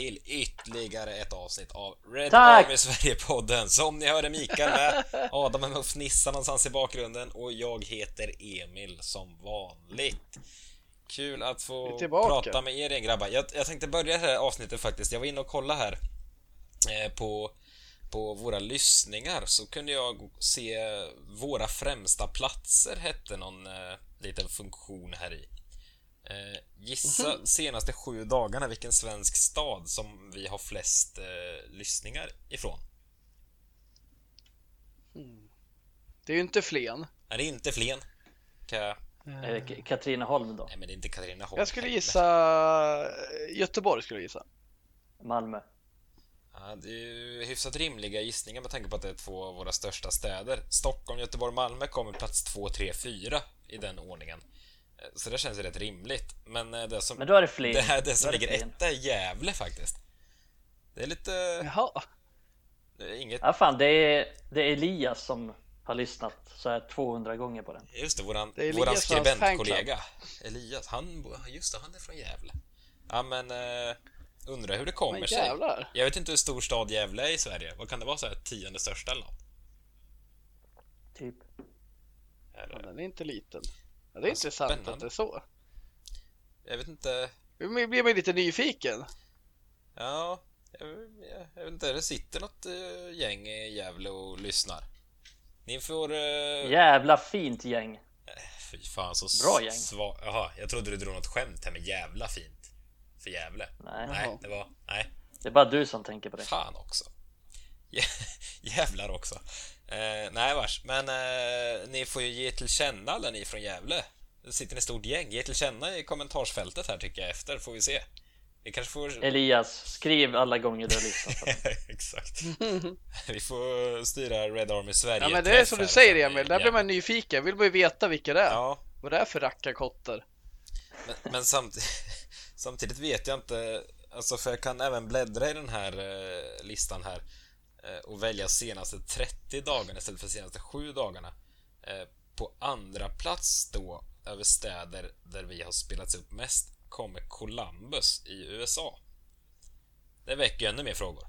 till ytterligare ett avsnitt av Red Tack! Army Sverige-podden. Som ni hörde Mikael med, Adam och fnissar någonstans i bakgrunden och jag heter Emil som vanligt. Kul att få prata med er igen grabbar. Jag, jag tänkte börja det här avsnittet faktiskt. Jag var inne och kollade här eh, på, på våra lyssningar så kunde jag se våra främsta platser hette någon eh, liten funktion här i. Eh, gissa senaste sju dagarna vilken svensk stad som vi har flest eh, lyssningar ifrån. Det är ju inte Flen. Nej, det är inte Flen. Kan jag... Är det K- Katrineholm då? Nej, men det är inte Katrineholm. Jag skulle gissa Göteborg skulle jag gissa. Malmö? Ja, det är ju hyfsat rimliga gissningar med tanke på att det är två av våra största städer. Stockholm, Göteborg, Malmö kommer plats 2, 3, 4 i den ordningen. Eh, Så det känns rätt rimligt. Men eh, det som, Men då är det det, här, det som Då är ligger Flen. etta är Gävle faktiskt. Det är lite... Jaha. Det är inget... Ja fan, det är, det är Elias som har lyssnat så här 200 gånger på den. Just det, våran, Det våran skribentkollega Elias, han, just det, han är från Gävle. Ja men, eh, undrar hur det kommer Men sig. Jag vet inte hur stor stad Gävle är i Sverige. Vad kan det vara så här tionde största eller något? Typ. Ja, Eller, den är inte liten. Ja, det är intressant spännande. att det är så. jag vet inte. Nu blir man ju lite nyfiken. Ja, jag, jag, jag vet inte. Det sitter något eh, gäng i Gävle och lyssnar. Ni får... Uh, Jävla fint gäng. Fy fan så Bra gäng. Sva, jaha, jag trodde du drog något skämt här med jävla fint. För Gävle. Nej, Nej, det var... Nej. det är bara du som tänker på det. Fan också. Jä- Jävlar också. Eh, nej vars, men eh, ni får ju ge till känna alla ni från Gävle. Det sitter ett stort gäng. Ge till känna i kommentarsfältet här tycker jag efter, får vi se. Vi kanske får... Elias, skriv alla gånger du har lyssnat. Exakt. vi får styra Red Army Sverige Ja men det är som du säger Emil, där blir man nyfiken. Vill man ju veta vilka det är. Ja, Vad det är för rackarkottar. men, men samt, samtidigt vet jag inte, alltså för jag kan även bläddra i den här eh, listan här och välja senaste 30 dagarna istället för senaste 7 dagarna. Eh, på andra plats då, över städer där vi har spelats upp mest, kommer Columbus i USA. Det väcker ju ännu mer frågor.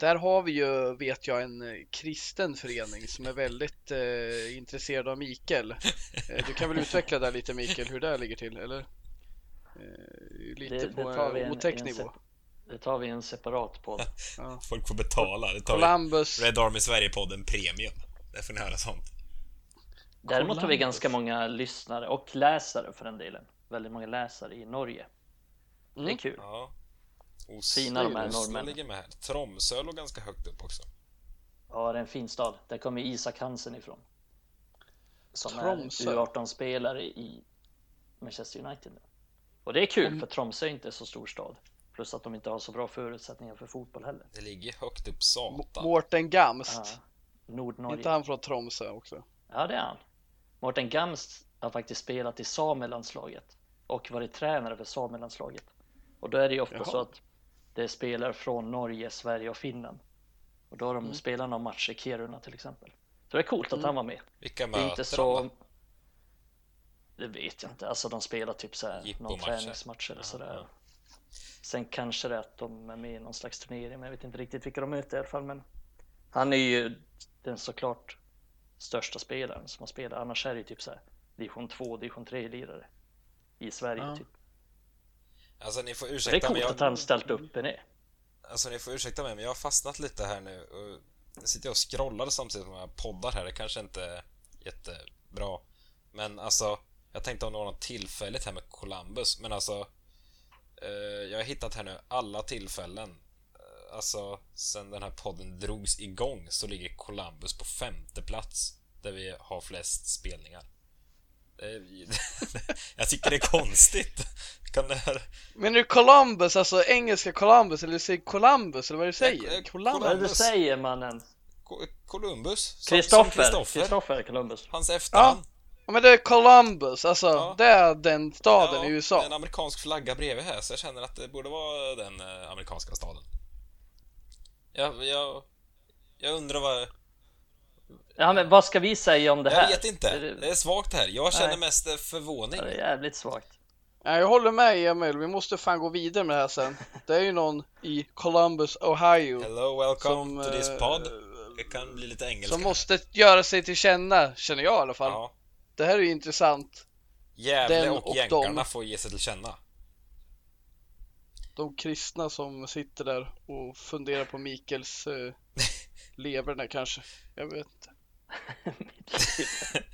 Där har vi ju, vet jag, en eh, kristen förening som är väldigt eh, intresserad av Mikael. Eh, du kan väl utveckla där lite Mikael, hur det ligger till, eller? Eh, lite Det, på det, en otäck en nivå. Det tar vi en separat podd. Ja. Folk får betala. Det tar Columbus, vi Red Army Sverige-podden Premium. Där får ni höra sånt. Däremot har vi Columbus. ganska många lyssnare och läsare för den delen. Väldigt många läsare i Norge. Det är Mm. kul. Ja. Fina de här Oslo norrmännen. ligger med här. Tromsö låg ganska högt upp också. Ja, det är en fin stad. Där kommer Isak Hansen ifrån. Som Tromsö. är U18-spelare i Manchester United. nu. Och det är kul för Tromsö är inte så stor stad. Plus att de inte har så bra förutsättningar för fotboll heller. Det ligger högt upp satan. Mårten Gamst. Ja, Inte Nordnorge. han från Tromsö också? Ja, det är han. Mårten Gamst har faktiskt spelat i samelandslaget och varit tränare för samelandslaget. Och då är det ju ofta Jaha. så att det är spelare från Norge, Sverige och Finland. Och då har de Mm. spelat någon match i Kiruna till exempel. Så det är coolt att han var med. Vilka Det är möter inte de så... då? Det vet jag inte. Alltså de spelar typ så här någon träningsmatch eller Jaha, sådär. ja. Sen kanske det är att de är med i någon slags turnering, men jag vet inte riktigt vilka de möter i alla fall. Men han är ju den såklart största spelaren som har spelat. Annars är det ju typ så här division 2, division 3 lirare i Sverige Ja. typ. Alltså ni får Så det är ursäkta coolt mig. att Jag, han ställt upp en alltså ni får ursäkta mig men jag har fastnat lite här nu. Och jag sitter och scrollar samtidigt som jag poddar här. Det kanske inte är jättebra. Men alltså, jag tänkte om det var något tillfälligt här med Columbus. Men alltså, jag har hittat här nu alla tillfällen. Eh, Alltså, sen den här podden drogs igång så ligger Columbus på femte plats. Där vi har flest spelningar. Jag tycker det är konstigt. Kan det här... Men det Columbus, alltså engelska Columbus, eller du säger Columbus, eller vad du Eh, säger? eh, Vad är Columbus? det du säger mannen? Co- Columbus? Kristoffer. Kristoffer Columbus. Hans efternamn. Ja men det är Columbus, alltså Ja. det är den staden i Det är USA. en amerikansk flagga bredvid här, så jag känner att det borde vara den eh, amerikanska staden. Jag, jag, jag undrar vad... Ja men vad ska vi säga om det här? Jag vet inte. Det, är svagt här. Jag känner Nej. mest eh, förvåning. ja, det är jävligt svagt. Ja, jag håller med Emil, vi måste fan gå vidare med det här sen. Det är ju någon i Columbus, Ohio. Hello, welcome som, to this eh, pod. Det kan bli lite engelska. Som måste göra sig till känna, känner jag i alla fall. Ja. Det här är ju intressant. Gävle Den och, och jänkarna dem. får ge sig till känna. De kristna som sitter där och funderar på Mikels eh, leverna kanske. Jag vet inte.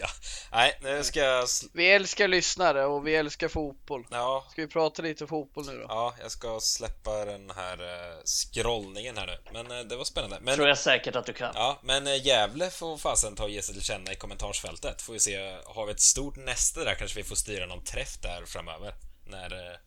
Ja. Nej, nu ska jag... Vi älskar lyssnare och vi älskar fotboll. Ja, Ska vi prata lite fotboll nu då? ja, jag ska släppa den här eh, scrollningen här nu. Men eh, det var spännande. Men, Tror jag säkert att du kan. ja, men eh, Gävle får fasen ta och ge sig till känna i kommentarsfältet. Får vi se, har vi ett stort näste där kanske vi får styra någon träff där framöver. När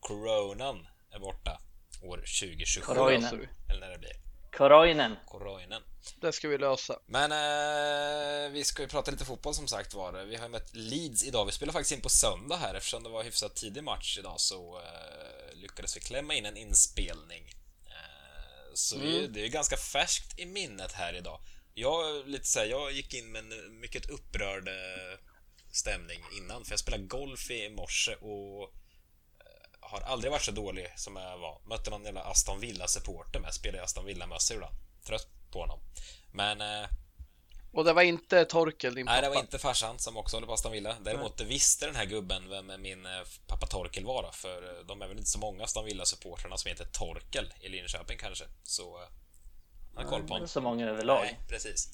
coronan är borta. År 2027. Det Koroinen. löser vi. Eller när det blir. Koroinen. Koroinen. Det ska vi lösa. Men eh, vi ska ju prata lite fotboll som sagt var. Vi har ju mött Leeds idag. Vi spelar faktiskt in på söndag här eftersom det var hyfsat tidig match idag så eh, lyckades vi klämma in en inspelning. Eh, så vi, Mm. det är ju ganska färskt i minnet här idag. Jag, lite så här, jag gick in med en mycket upprörd eh, stämning innan för jag spelade golf i morse och har aldrig varit så dålig som jag var. Mötte någon jävla Aston Villa-supporter med. Spelade i Aston Villa-mössor ibland. Trött på honom. Men eh, Och det var inte Torkel, din Nej, pappa. det var inte farsan som också håller på Aston Villa. Däremot visste den här gubben vem min eh, pappa Torkel var då, för eh, de är väl inte så många Aston Villa-supportrarna som heter Torkel i Linköping kanske. Så eh, han har koll på Inte honom. så många överlag. Nej, precis.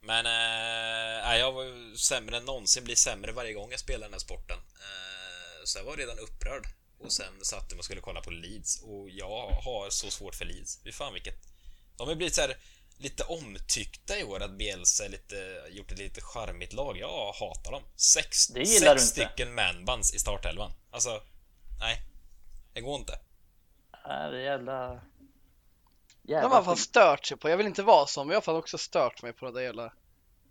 Men eh, nej, jag var ju sämre än någonsin, blir sämre varje gång jag spelar den här sporten. Eh, så jag var redan upprörd. Och sen satte mig och skulle kolla på Leeds och jag har så svårt för Leeds. Fy fan vilket... De har blivit så här lite omtyckta i år att Bielsa lite, gjort ett lite charmigt lag. Jag hatar dem. Sex, Det sex stycken manbands i startelvan. Alltså, nej. Det går inte. Äh, det är jävla... De Jävla har fan stört sig på, jag vill inte vara så, men jag har fan också stört mig på de där jävla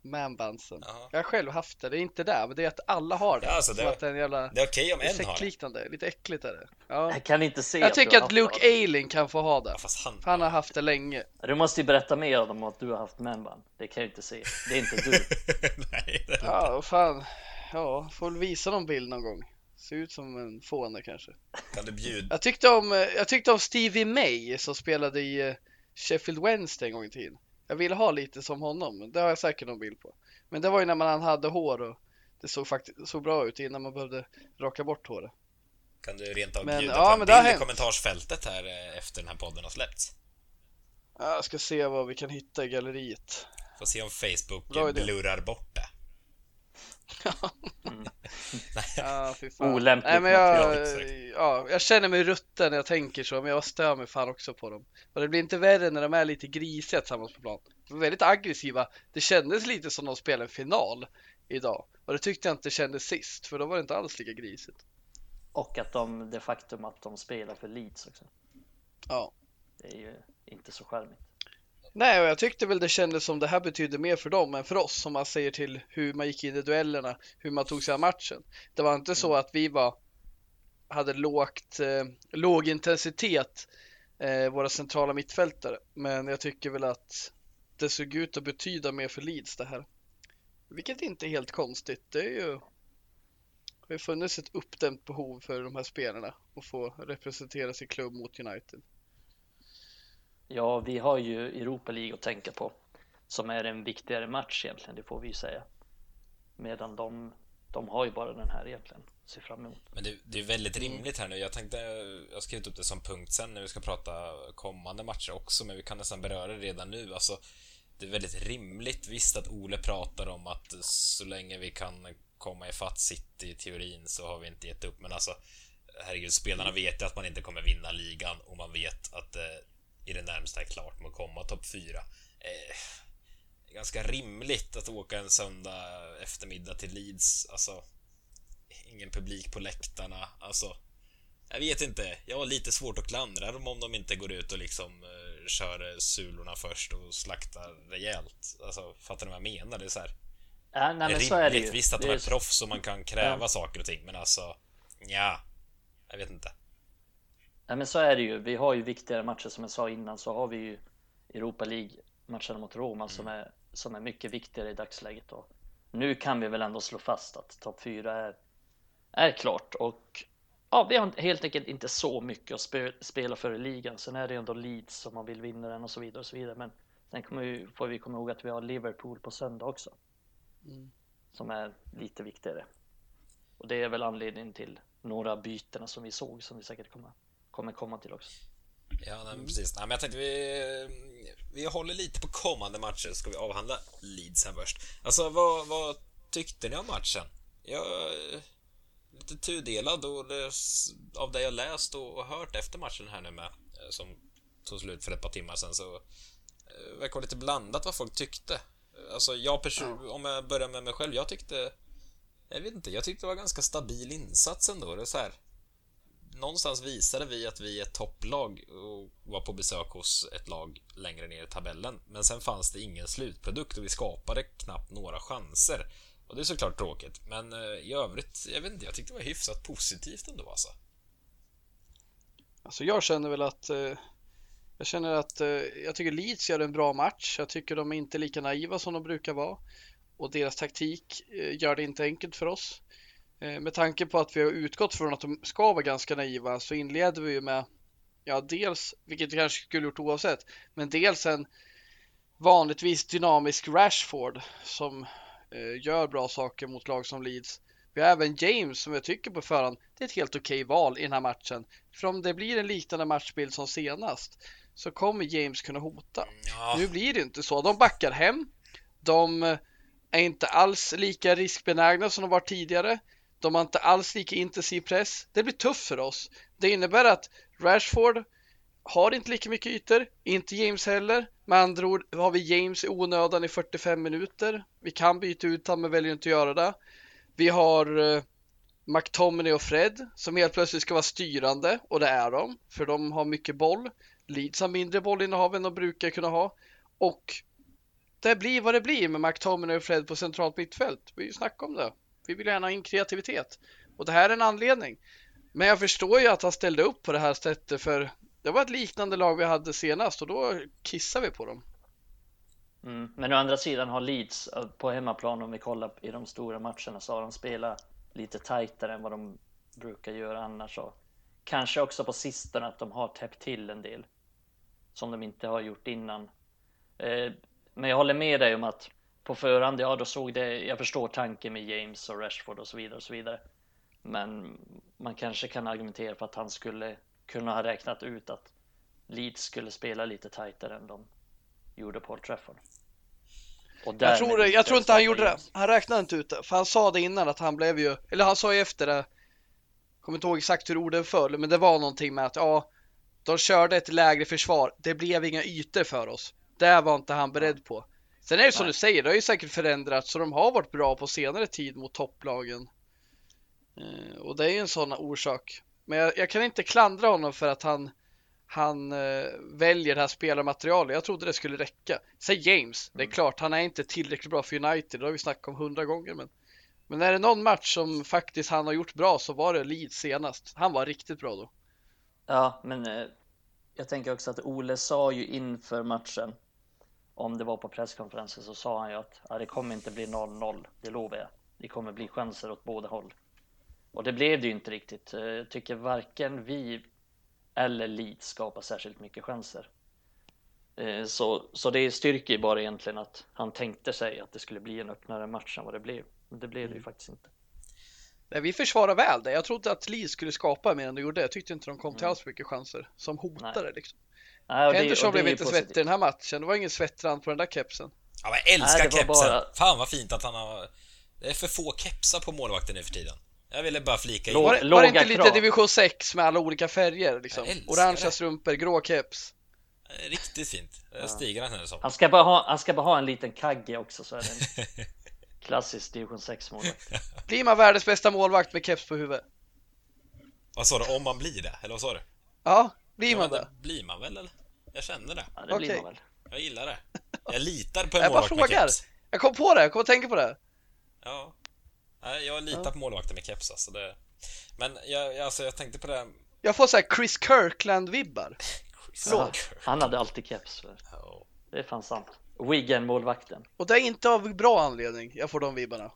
manbandsen. Ja. Jag har själv haft det, det är inte det, men det är att alla har det. Ja, alltså, det- att det är en jävla Det är okej om en har det. lite äckligt är det. Ja. Jag kan inte se Jag du tycker att Luke det. Ayling kan få ha det. Ja, fast han... Han har haft det länge. Du måste ju berätta mer om att du har haft manband. Det kan jag inte se. Det är inte du. nej, det är Ja, fan. Ja, får väl visa någon bild någon gång. Ser ut som en fåne kanske. Kan du bjuda... Jag tyckte om, eh, jag tyckte om Stevie May som spelade i eh, Sheffield Wednesday en gång i tiden. Jag ville ha lite som honom, men det har jag säkert någon bild på. Men det var ju när man hade hår och det såg faktiskt såg bra ut innan man behövde raka bort håret. Kan du rent av Men- bjuda ja, på en bild i kommentarsfältet här eh, efter den här podden har släppts? Ja, Jag ska se vad vi kan hitta i galleriet. Får se om Facebook blurrar bort det. Ja, fy fan. Olämpligt Nej, men jag, ja, jag känner mig rutten när jag tänker så, men jag stör mig fan också på dem. Och det blir inte värre när de är lite grisiga tillsammans på plan. De är väldigt aggressiva. Det kändes lite som de spelade en final idag. Och det tyckte jag inte kändes sist, för då var det inte alls lika grisigt. Och att de, det faktum att de spelar för Leeds också. Ja. Det är ju inte så charmigt. Nej, och jag tyckte väl det kändes som det här betydde mer för dem än för oss, om man säger till hur man gick in i duellerna, hur man tog sig an matchen. Det var inte så att vi var, hade lågt, eh, låg intensitet, eh, våra centrala mittfältare, men jag tycker väl att det såg ut att betyda mer för Leeds det här. Vilket inte är helt konstigt, det är ju det har funnits ett uppdämt behov för de här spelarna att få representera sin klubb mot United. Ja, vi har ju Europa League att tänka på. Som är en viktigare match egentligen, det får vi ju säga. Medan de, de har ju bara den här egentligen. att Se fram emot. Men det, det är väldigt rimligt här nu. Jag tänkte, jag har skrivit upp det som punkt sen när vi ska prata kommande matcher också, men vi kan nästan beröra det redan nu. Alltså, det är väldigt rimligt. Visst att Ole pratar om att så länge vi kan komma ifatt City i teorin så har vi inte gett upp, men alltså herregud, spelarna vet ju att man inte kommer vinna ligan och man vet att det i det närmsta är klart med att komma topp fyra. Eh, ganska rimligt att åka en söndag eftermiddag till Leeds, alltså ingen publik på läktarna. Alltså, jag vet inte. Jag har lite svårt att klandra dem om de inte går ut och liksom eh, kör sulorna först och slaktar rejält. Alltså, fattar ni vad jag menar? Det är så här, Ja, nej, men så är det ju. Visst att de är är, proffs och man kan kräva Ja. saker och ting, men alltså, ja, jag vet inte. Nej, men så är det ju. Vi har ju viktigare matcher som jag sa innan så har vi ju Europa League matcherna mot Roma som, Mm. är, som är mycket viktigare i dagsläget. Och nu kan vi väl ändå slå fast att topp fyra är, är klart och ja, vi har helt enkelt inte så mycket att spe, spela för i ligan. Sen är det ändå Leeds som man vill vinna den och så vidare och så vidare. Men sen kommer vi, får vi komma ihåg att vi har Liverpool på söndag också. Mm. Som är lite viktigare. Och det är väl anledningen till några bytena som vi såg som vi säkert kommer, kommer komma till också. Ja, nej, precis. Nej, men jag tänkte vi, vi håller lite på kommande matcher, ska vi avhandla Leeds här först. Alltså, vad, vad tyckte ni om matchen? Jag är lite tudelad och det, av det jag läst och hört efter matchen här nu med, eh, som tog slut för ett par timmar sedan, så eh, verkar lite blandat vad folk tyckte. Alltså, jag person, om jag börjar med mig själv, jag tyckte jag vet inte, jag tyckte det var ganska stabil insats ändå. Det är så här, någonstans visade vi att vi är ett topplag och var på besök hos ett lag längre ner i tabellen. Men sen fanns det ingen slutprodukt och vi skapade knappt några chanser. Och det är såklart tråkigt, men eh, i övrigt, jag vet inte, jag tyckte det var hyfsat positivt ändå alltså. Alltså jag känner väl att eh, jag känner att eh, jag tycker Leeds gör en bra match. Jag tycker de är inte lika naiva som de brukar vara och deras taktik gör det inte enkelt för oss. Eh, med tanke på att vi har utgått från att de ska vara ganska naiva så inleder vi ju med, ja dels, vilket vi kanske skulle gjort oavsett, men dels en vanligtvis dynamisk Rashford som eh, gör bra saker mot lag som Leeds. Vi har även James som jag tycker på förhand, det är ett helt okej val i den här matchen. För om det blir en liknande matchbild som senast så kommer James kunna hota. Ja. Nu blir det inte så. De backar hem. De är inte alls lika riskbenägna som de var tidigare. De har inte alls lika intensiv press. Det blir tufft för oss. Det innebär att Rashford har inte lika mycket ytor, inte James heller. Med andra ord har vi James i onödan i 45 minuter. Vi kan byta ut honom men väljer inte att göra det. Vi har uh, McTominay och Fred som helt plötsligt ska vara styrande och det är de för de har mycket boll. Leeds har mindre bollinnehav än de brukar kunna ha och det blir vad det blir med McTominay och Fred på centralt mittfält. Vi snackar om det. Vi vill gärna ha in kreativitet och det här är en anledning. Men jag förstår ju att han ställde upp på det här sättet för det var ett liknande lag vi hade senast och då kissade vi på dem. Mm. Men å andra sidan har Leeds eh, på hemmaplan om vi kollar i de stora matcherna så har de spelat lite tajtare än vad de brukar göra annars. Och kanske också på sistone att de har täppt till en del som de inte har gjort innan. Eh, men jag håller med dig om att på förhand, ja då såg det, jag förstår tanken med James och Rashford och så vidare och så vidare. Men man kanske kan argumentera för att han skulle kunna ha räknat ut att Leeds skulle spela lite tajtare än de gjorde på Old Trafford. Jag tror, jag tror inte han gjorde det. Han räknade inte ut det. För han sa det innan att han blev ju, eller han sa ju efter det. Kommer inte ihåg exakt hur orden föll, men det var någonting med att ja, de körde ett lägre försvar. Det blev inga ytor för oss. Det var inte han beredd på. Sen är det som Nej. du säger, det har ju säkert förändrats så de har varit bra på senare tid mot topplagen. Eh, och det är ju en sån orsak. Men jag, jag, kan inte klandra honom för att han, han eh, väljer det här spelarmaterialet. Jag trodde det skulle räcka. Säg James, det är mm. klart han är inte tillräckligt bra för United, det har vi snackat om hundra gånger. Men, men är det någon match som faktiskt han har gjort bra så var det Leeds senast. Han var riktigt bra då. Ja, men eh, jag tänker också att Ole sa ju inför matchen om det var på presskonferensen så sa han ju att ja, det kommer inte bli 0-0, det lovar jag. Det kommer bli chanser åt båda håll. Och det blev det ju inte riktigt. Eh, jag tycker varken vi eller Leeds skapar särskilt mycket chanser. Eh, så, så det styrker ju bara egentligen att han tänkte sig att det skulle bli en öppnare match än vad det blev. Men det blev det ju mm. faktiskt inte. Nej, vi försvarar väl det. Jag trodde att Leeds skulle skapa mer än de gjorde. Jag tyckte inte de kom till mm. alls mycket chanser som hotade liksom. Nej, Henderson blev inte svettig i den här matchen. Det var ingen svettrand på den där kepsen. Ja, men jag älskar Nej, kepsen. Bara... Fan vad fint att han har... Det är för få kepsar på målvakten nu för tiden. Jag ville bara flika in. Var, var det inte lite division 6 med alla olika färger liksom? Orangea strumpor, grå keps. Riktigt fint. Ja. Stiger han här Han ska bara ha, han ska bara ha en liten kagge också så är det en klassisk division 6 målvakt. Blir man världens bästa målvakt med keps på huvudet? Vad sa du? Om man blir det? Eller vad sa du? Ja, blir man det? blir man väl eller? Jag känner det. Ja, det blir man väl. Jag gillar det. Jag litar på en målvakt med keps. Jag kom på det, jag kom att tänka på det. Ja. Jag litar ja. på målvakter med keps alltså. Det... Men jag, alltså, jag tänkte på det. Jag får så Chris Kirkland-vibbar. ja, han hade alltid keps. För. Oh. Det är fan sant. Wigan-målvakten. Och det är inte av bra anledning jag får de vibbarna.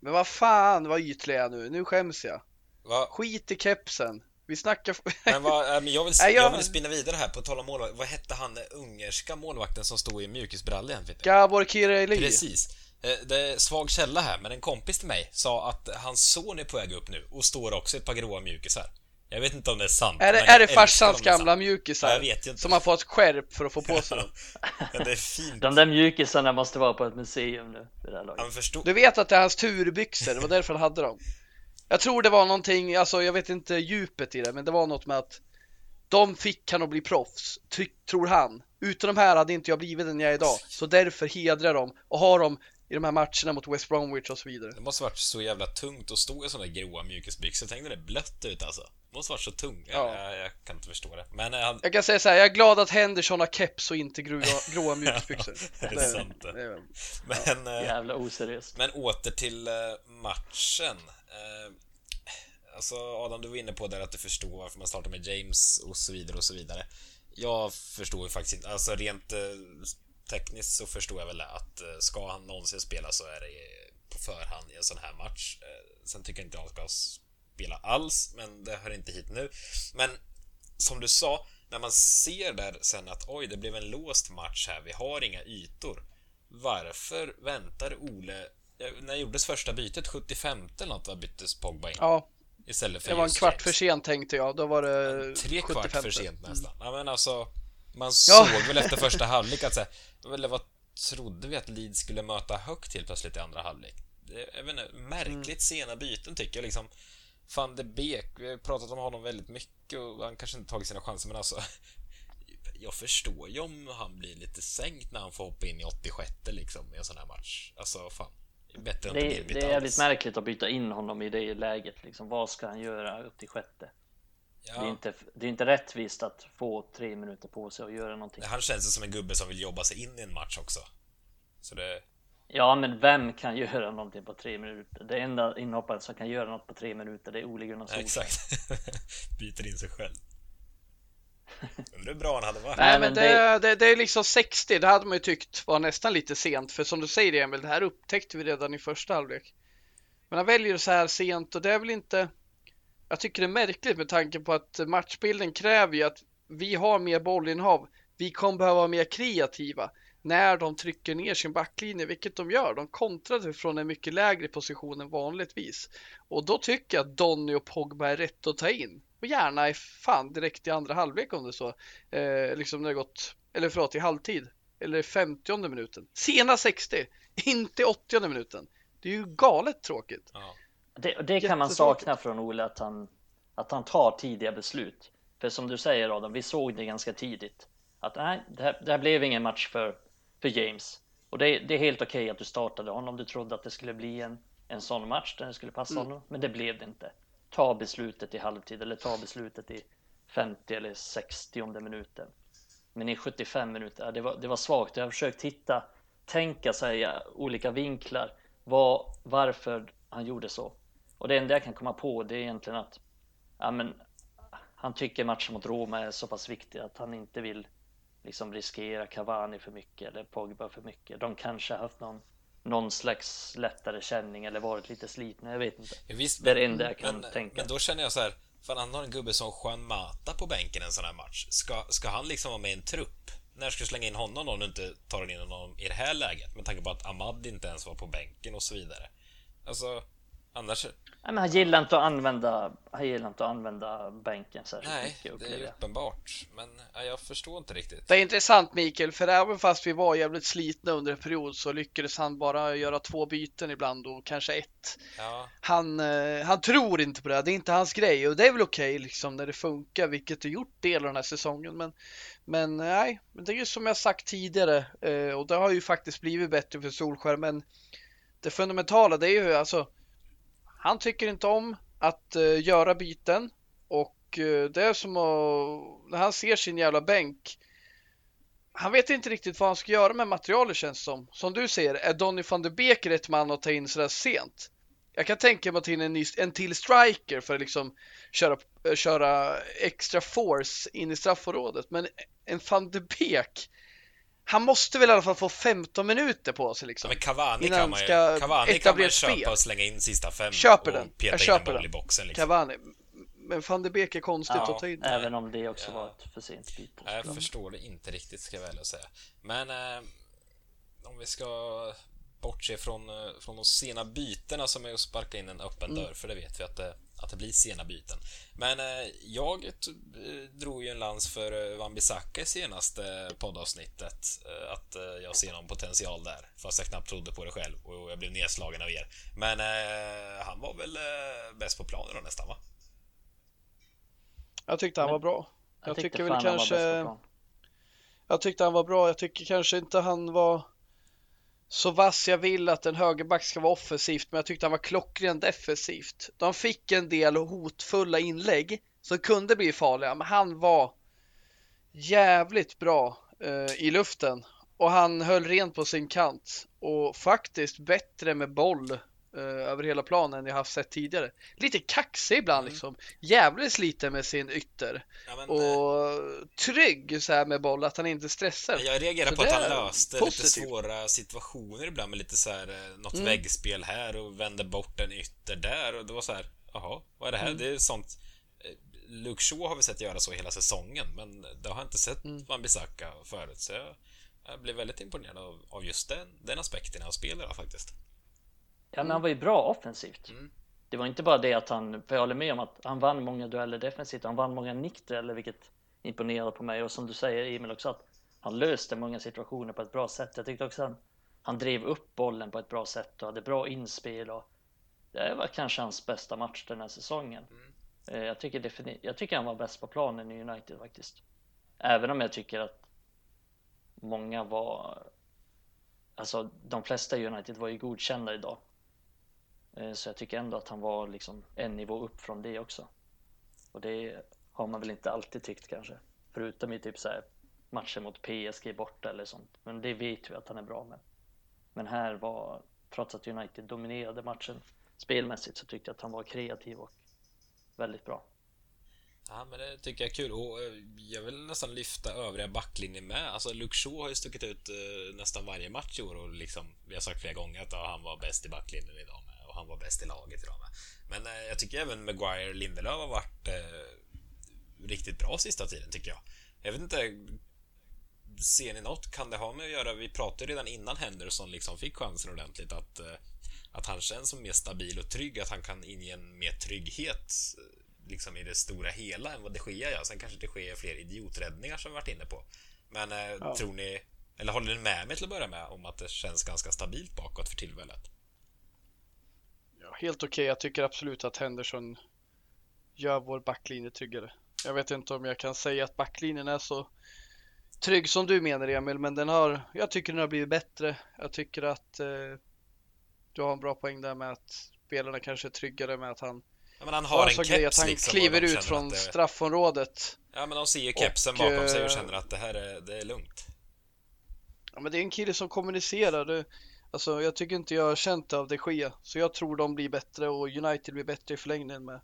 Men vad fan vad ytlig jag är nu. Nu skäms jag. Va? Skit i kepsen. Vi snackar... Men vad, äh, jag, vill, jag- vill spinna vidare här på tal om målvakt. Vad hette han den ungerska målvakten som stod i mjukisbrallor? Gabor Kireli. Precis. Eh, Det är svag källa här, men en kompis till mig sa att hans son är på väg upp nu och står också i ett par gråa mjukisar. Jag vet inte om det är sant. Är det, är det farsans gamla mjukisar? Ja, jag vet inte. Som har fått skärp för att få på sig dem. Men det är fint. De där mjukisarna måste vara på ett museum nu. Det där Ja, laget. men förstå... Du vet att det är hans turbyxor, det var därför han hade dem. Jag tror det var någonting, alltså jag vet inte djupet i det, men det var något med att de fick han att bli proffs, ty- tror han. Utan de här hade inte jag blivit den jag är idag. Så därför hedrar de och har dem i de här matcherna mot West Bromwich och så vidare. Det måste varit så jävla tungt att stå i där gråa mjukisbyxor. Tänk när det är blött ut alltså. Det måste varit så tungt. Ja. Jag, jag kan inte förstå det. Men eh, han... Jag kan säga så här, jag är glad att Henderson har keps och inte gråa, gråa mjukisbyxor. Det är sant det. det. Men, eh, Jävla oseriöst. men åter till eh, matchen. Eh, Alltså Adam, du var inne på där att du förstår varför man startar med James och så vidare och så vidare. Jag förstår ju faktiskt inte, alltså rent eh, tekniskt så förstår jag väl att eh, ska han någonsin spela så är det på förhand i en sån här match. Eh, sen tycker jag inte han ska spela alls, men det hör inte hit nu. Men som du sa, när man ser där sen att oj, det blev en låst match här, vi har inga ytor. Varför väntar Ole eh, när gjordes första bytet? 75 eller något, byttes Pogba in? Ja, Istället för det var en kvart för sent tänkte jag. Då var det Tre kvart 75. för sent nästan. Ja, men alltså, man Ja. såg väl efter första halvlek att så här, eller vad trodde vi att Leeds skulle möta högt helt plötsligt i andra halvlek? Jag vet inte, märkligt mm. sena byten tycker jag liksom. Van de Beek, vi har pratat om honom väldigt mycket och han kanske inte tagit sina chanser men alltså jag förstår ju om han blir lite sänkt när han får hoppa in i 86 liksom i en sån här match. Alltså fan. Bättre det, än det är jävligt märkligt att byta in honom i det läget. Liksom, vad ska han göra 86? Ja. Det, är inte, det är inte rättvist att få tre minuter på sig och göra någonting. Han känns som en gubbe som vill jobba sig in i en match också. Så det... Ja, men vem kan göra någonting på tre minuter? Det enda inhopparen som kan göra något på tre minuter, det är Ole Gunnar Solskjaer. Exakt. Byter in sig själv. Undrar hur bra han hade varit. Nej, men det, det, det, är liksom 60, det hade man ju tyckt var nästan lite sent. För som du säger Emil, det här upptäckte vi redan i första halvlek. Men han väljer så här sent och det är väl inte... Jag tycker det är märkligt med tanke på att matchbilden kräver ju att vi har mer bollinnehav. Vi kommer behöva vara mer kreativa när de trycker ner sin backlinje, vilket de gör. De kontrar från en mycket lägre position än vanligtvis. Och då tycker jag att Donny och Pogba är rätt att ta in. Och gärna i fan direkt i andra halvlek om det är så. Eh, liksom när det gått, eller förlåt i halvtid. Eller i 50 minuten. Sena 60, inte i 80 minuten. Det är ju galet tråkigt. Ja. Det, det kan man sakna från Ole, att han, att han tar tidiga beslut. För som du säger Adam, vi såg det ganska tidigt. Att nej, det här, det här blev ingen match för, för James. Och det, det är helt okej att du startade honom. Du trodde att det skulle bli en, en sån match där det skulle passa Mm. honom. Men det blev det inte. Ta beslutet i halvtid eller ta beslutet i 50 eller 60 minuten. Men i 75 minuter, det var, det var svagt. Jag har försökt hitta, tänka sig ja, olika vinklar. Vad, varför han gjorde så. Och det enda jag kan komma på det är egentligen att ja, men, han tycker matchen mot Roma är så pass viktig att han inte vill liksom riskera Cavani för mycket eller Pogba för mycket. De kanske har haft någon, någon slags lättare känning eller varit lite slitna, jag vet inte. Ja, Visst, Det är det enda jag kan men, tänka. Men då känner jag så här, fan han har en gubbe som Juan Mata på bänken en sån här match. Ska, ska han liksom vara med i en trupp? När ska du slänga in honom om du inte tar in honom i det här läget? Med tanke på att Ahmad inte ens var på bänken och så vidare. Alltså, annars... Nej, men han gillar inte att använda, han gillar inte att använda bänken särskilt Nej, mycket det är ju uppenbart. Men ja, jag förstår inte riktigt. Det är intressant Mikael, för även fast vi var jävligt slitna under en period så lyckades han bara göra två byten ibland och kanske ett. Ja, Han, eh, han tror inte på det, det är inte hans grej och det är väl okej liksom när det funkar, vilket det gjort del av den här säsongen. Men, men nej, men det är ju som jag sagt tidigare eh, och det har ju faktiskt blivit bättre för Solskär, men det fundamentala det är ju alltså han tycker inte om att uh, göra byten och uh, det är som att när han ser sin jävla bänk han vet inte riktigt vad han ska göra med materialet känns det som. Som du säger, är Donny van de Beek rätt man att ta in sådär sent? Jag kan tänka mig att ta in en, ny, en till striker för att liksom köra, eh, köra extra force in i straffområdet. Men en van de Beek, han måste väl i alla fall få 15 minuter på sig liksom. Ja, men Cavani Innan kan man ju, Cavani kan man köpa och slänga in sista fem Köper och den. peta Jag in köper en boll den. i boxen liksom. Cavani. Men van de Beek är konstigt Ja, att ta in. även om det också Ja. var ett för sent byte. Jag förstår det inte riktigt ska jag väl säga. Men eh, om vi ska bortse från, eh, från de sena bytena som är att sparka in en öppen Mm. dörr, för det vet vi att det, att det blir sena byten. Men eh, jag eh, drog ju en lans för eh, Wan-Bissaka i senaste poddavsnittet. Eh, att eh, jag ser någon potential där, fast jag knappt trodde på det själv och jag blev nedslagen av er. Men eh, han var väl eh, bäst på planen då nästan, va? Jag tyckte han Men- var bra. Jag, Jag tyckte tycker väl kanske-. Jag tyckte han var bra. Jag tycker kanske inte han var så vass jag vill att en högerback ska vara offensivt, men jag tyckte han var klockren defensivt. De fick en del hotfulla inlägg som kunde bli farliga, men han var jävligt bra eh, i luften och han höll rent på sin kant och faktiskt bättre med boll eh, över hela planen jag haft sett tidigare. Lite kaxig ibland Mm. liksom, jävligt lite med sin ytter Ja, men, eh, och trygg så här med boll, att han inte stressar. Jag reagerar Så på att han löste positivt. lite svåra situationer ibland med lite så här eh, något Mm. väggspel här och vände bort en ytter där och det var så här, jaha, vad är det här? Mm. Det är sånt Luke Shaw har vi sett göra så hela säsongen, men det har jag inte sett Mm. Wan-Bissaka förut, så jag, jag blev väldigt imponerad av, av just den, den aspekten av spelet faktiskt. Ja, men han var ju bra offensivt. Mm. Det var inte bara det att han, för jag håller med om att han vann många dueller defensivt, han vann många nickdueller, vilket imponerade på mig. Och som du säger Emil också, att han löste många situationer på ett bra sätt. Jag tyckte också att han, han drev upp bollen på ett bra sätt och hade bra inspel. Och det var kanske hans bästa match den här säsongen. Eh, Jag tycker, jag tycker han var bäst på planen i United faktiskt. Även om jag tycker att många var Alltså de flesta i United var ju godkända idag. Eh, så jag tycker ändå att han var liksom en nivå upp från det också. Och det har man väl inte alltid tyckt kanske. Förutom i typ så här matcher mot PSG borta eller sånt. Men det vet vi att han är bra med. Men här var, trots att United dominerade matchen spelmässigt så tyckte jag att han var kreativ och väldigt bra. Ja, men det tycker jag är kul och eh, jag vill nästan lyfta övriga backlinjen med. Alltså Luke Shaw har ju stuckit ut eh, nästan varje match i år och liksom, vi har sagt flera gånger att ja, han var bäst i backlinjen idag han var bäst i laget idag med. Men eh, jag tycker även Maguire och Lindelöf har varit eh, riktigt bra sista tiden tycker jag. Jag vet inte, ser ni något? Kan det ha med att göra? Vi pratade redan innan Henderson liksom fick chansen ordentligt att, eh, att han känns som mer stabil och trygg, att han kan inge en mer trygghet eh, liksom i det stora hela än vad de Gea gör. Sen kanske de Gea är fler idioträddningar som vi varit inne på. Men eh, Ja. tror ni, eller håller ni med mig till att börja med om att det känns ganska stabilt bakåt för tillfället? Ja, helt okej. Jag tycker absolut att Henderson gör vår backlinje tryggare. Jag vet inte om jag kan säga att backlinjen är så trygg som du menar Emil, men den har, jag tycker den har blivit bättre. Jag tycker att eh, du har en bra poäng där med att spelarna kanske är tryggare med att han Ja, men han har en grej att keps han liksom. kliver ut från det, straffområdet. Ja, men de ser ju kepsen Och, bakom sig och eh, känner att det här är, det är lugnt. Ja, men det är en kille som kommunicerar. Det, alltså, jag tycker inte jag har känt det av de Gea, så jag tror de blir bättre och United blir bättre i förlängningen med,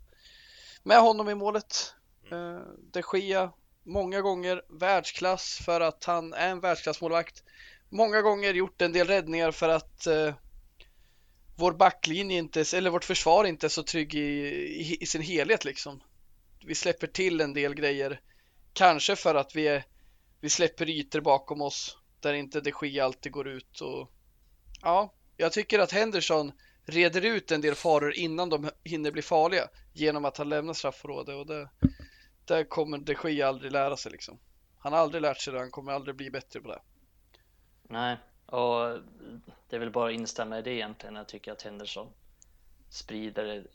med honom i målet. Eh, de Gea, många gånger världsklass för att han är en världsklassmålvakt. Många gånger gjort en del räddningar för att eh, vår backlinje inte, eller vårt försvar inte är så trygg i, i, i sin helhet liksom. Vi släpper till en del grejer, kanske för att vi är vi släpper ytor bakom oss där inte de Gea alltid går ut och ja, jag tycker att Henderson reder ut en del faror innan de hinner bli farliga genom att han lämnar straffområdet och det, där kommer de Gea aldrig lära sig liksom. Han har aldrig lärt sig det, han kommer aldrig bli bättre på det. Nej, och det är väl bara att instämma i det egentligen. Jag tycker att Henderson sprider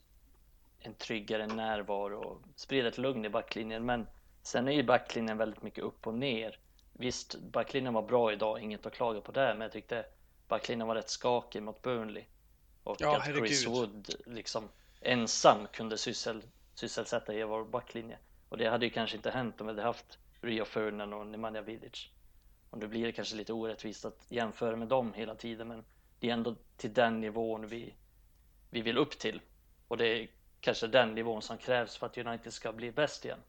en tryggare närvaro och sprider ett lugn i backlinjen. Men sen är ju backlinjen väldigt mycket upp och ner. Visst, backlinjen var bra idag, inget att klaga på där, men jag tyckte backlinjen var rätt skakig mot Burnley. Och Ja, att Chris herregud. Wood liksom ensam kunde syssel, sysselsätta hela vår backlinje. Och det hade ju kanske inte hänt om vi hade haft Rio Ferdinand och Nemanja Vidic. Och nu blir det kanske lite orättvist att jämföra med dem hela tiden, men det är ändå till den nivån vi, vi vill upp till. Och det är kanske den nivån som krävs för att United ska bli bäst igen.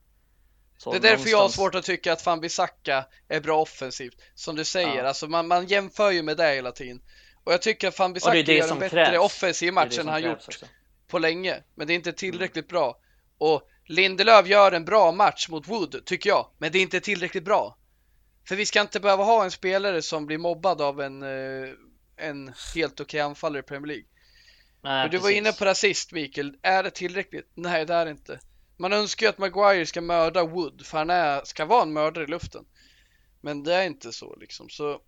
Så Det är därför jag har någonstans- svårt att tycka att Fan-Bissaka är bra offensivt. Som du säger, Ja. alltså man, man jämför ju med det hela tiden. Och jag tycker att är det gör en bättre krävs. offensiv match än han gjort också. på länge. Men det är inte tillräckligt bra. Och Lindelöf gör en bra match mot Wood, tycker jag. Men det är inte tillräckligt bra. För vi ska inte behöva ha en spelare som blir mobbad av en, eh, en helt okej anfallare i Premier League. Nej, du var precis. inne på rasist Mikael, är det tillräckligt? Nej det är det inte. Man önskar ju att Maguire ska mörda Wood, för han är, ska vara en mördare i luften. Men det är inte så liksom, så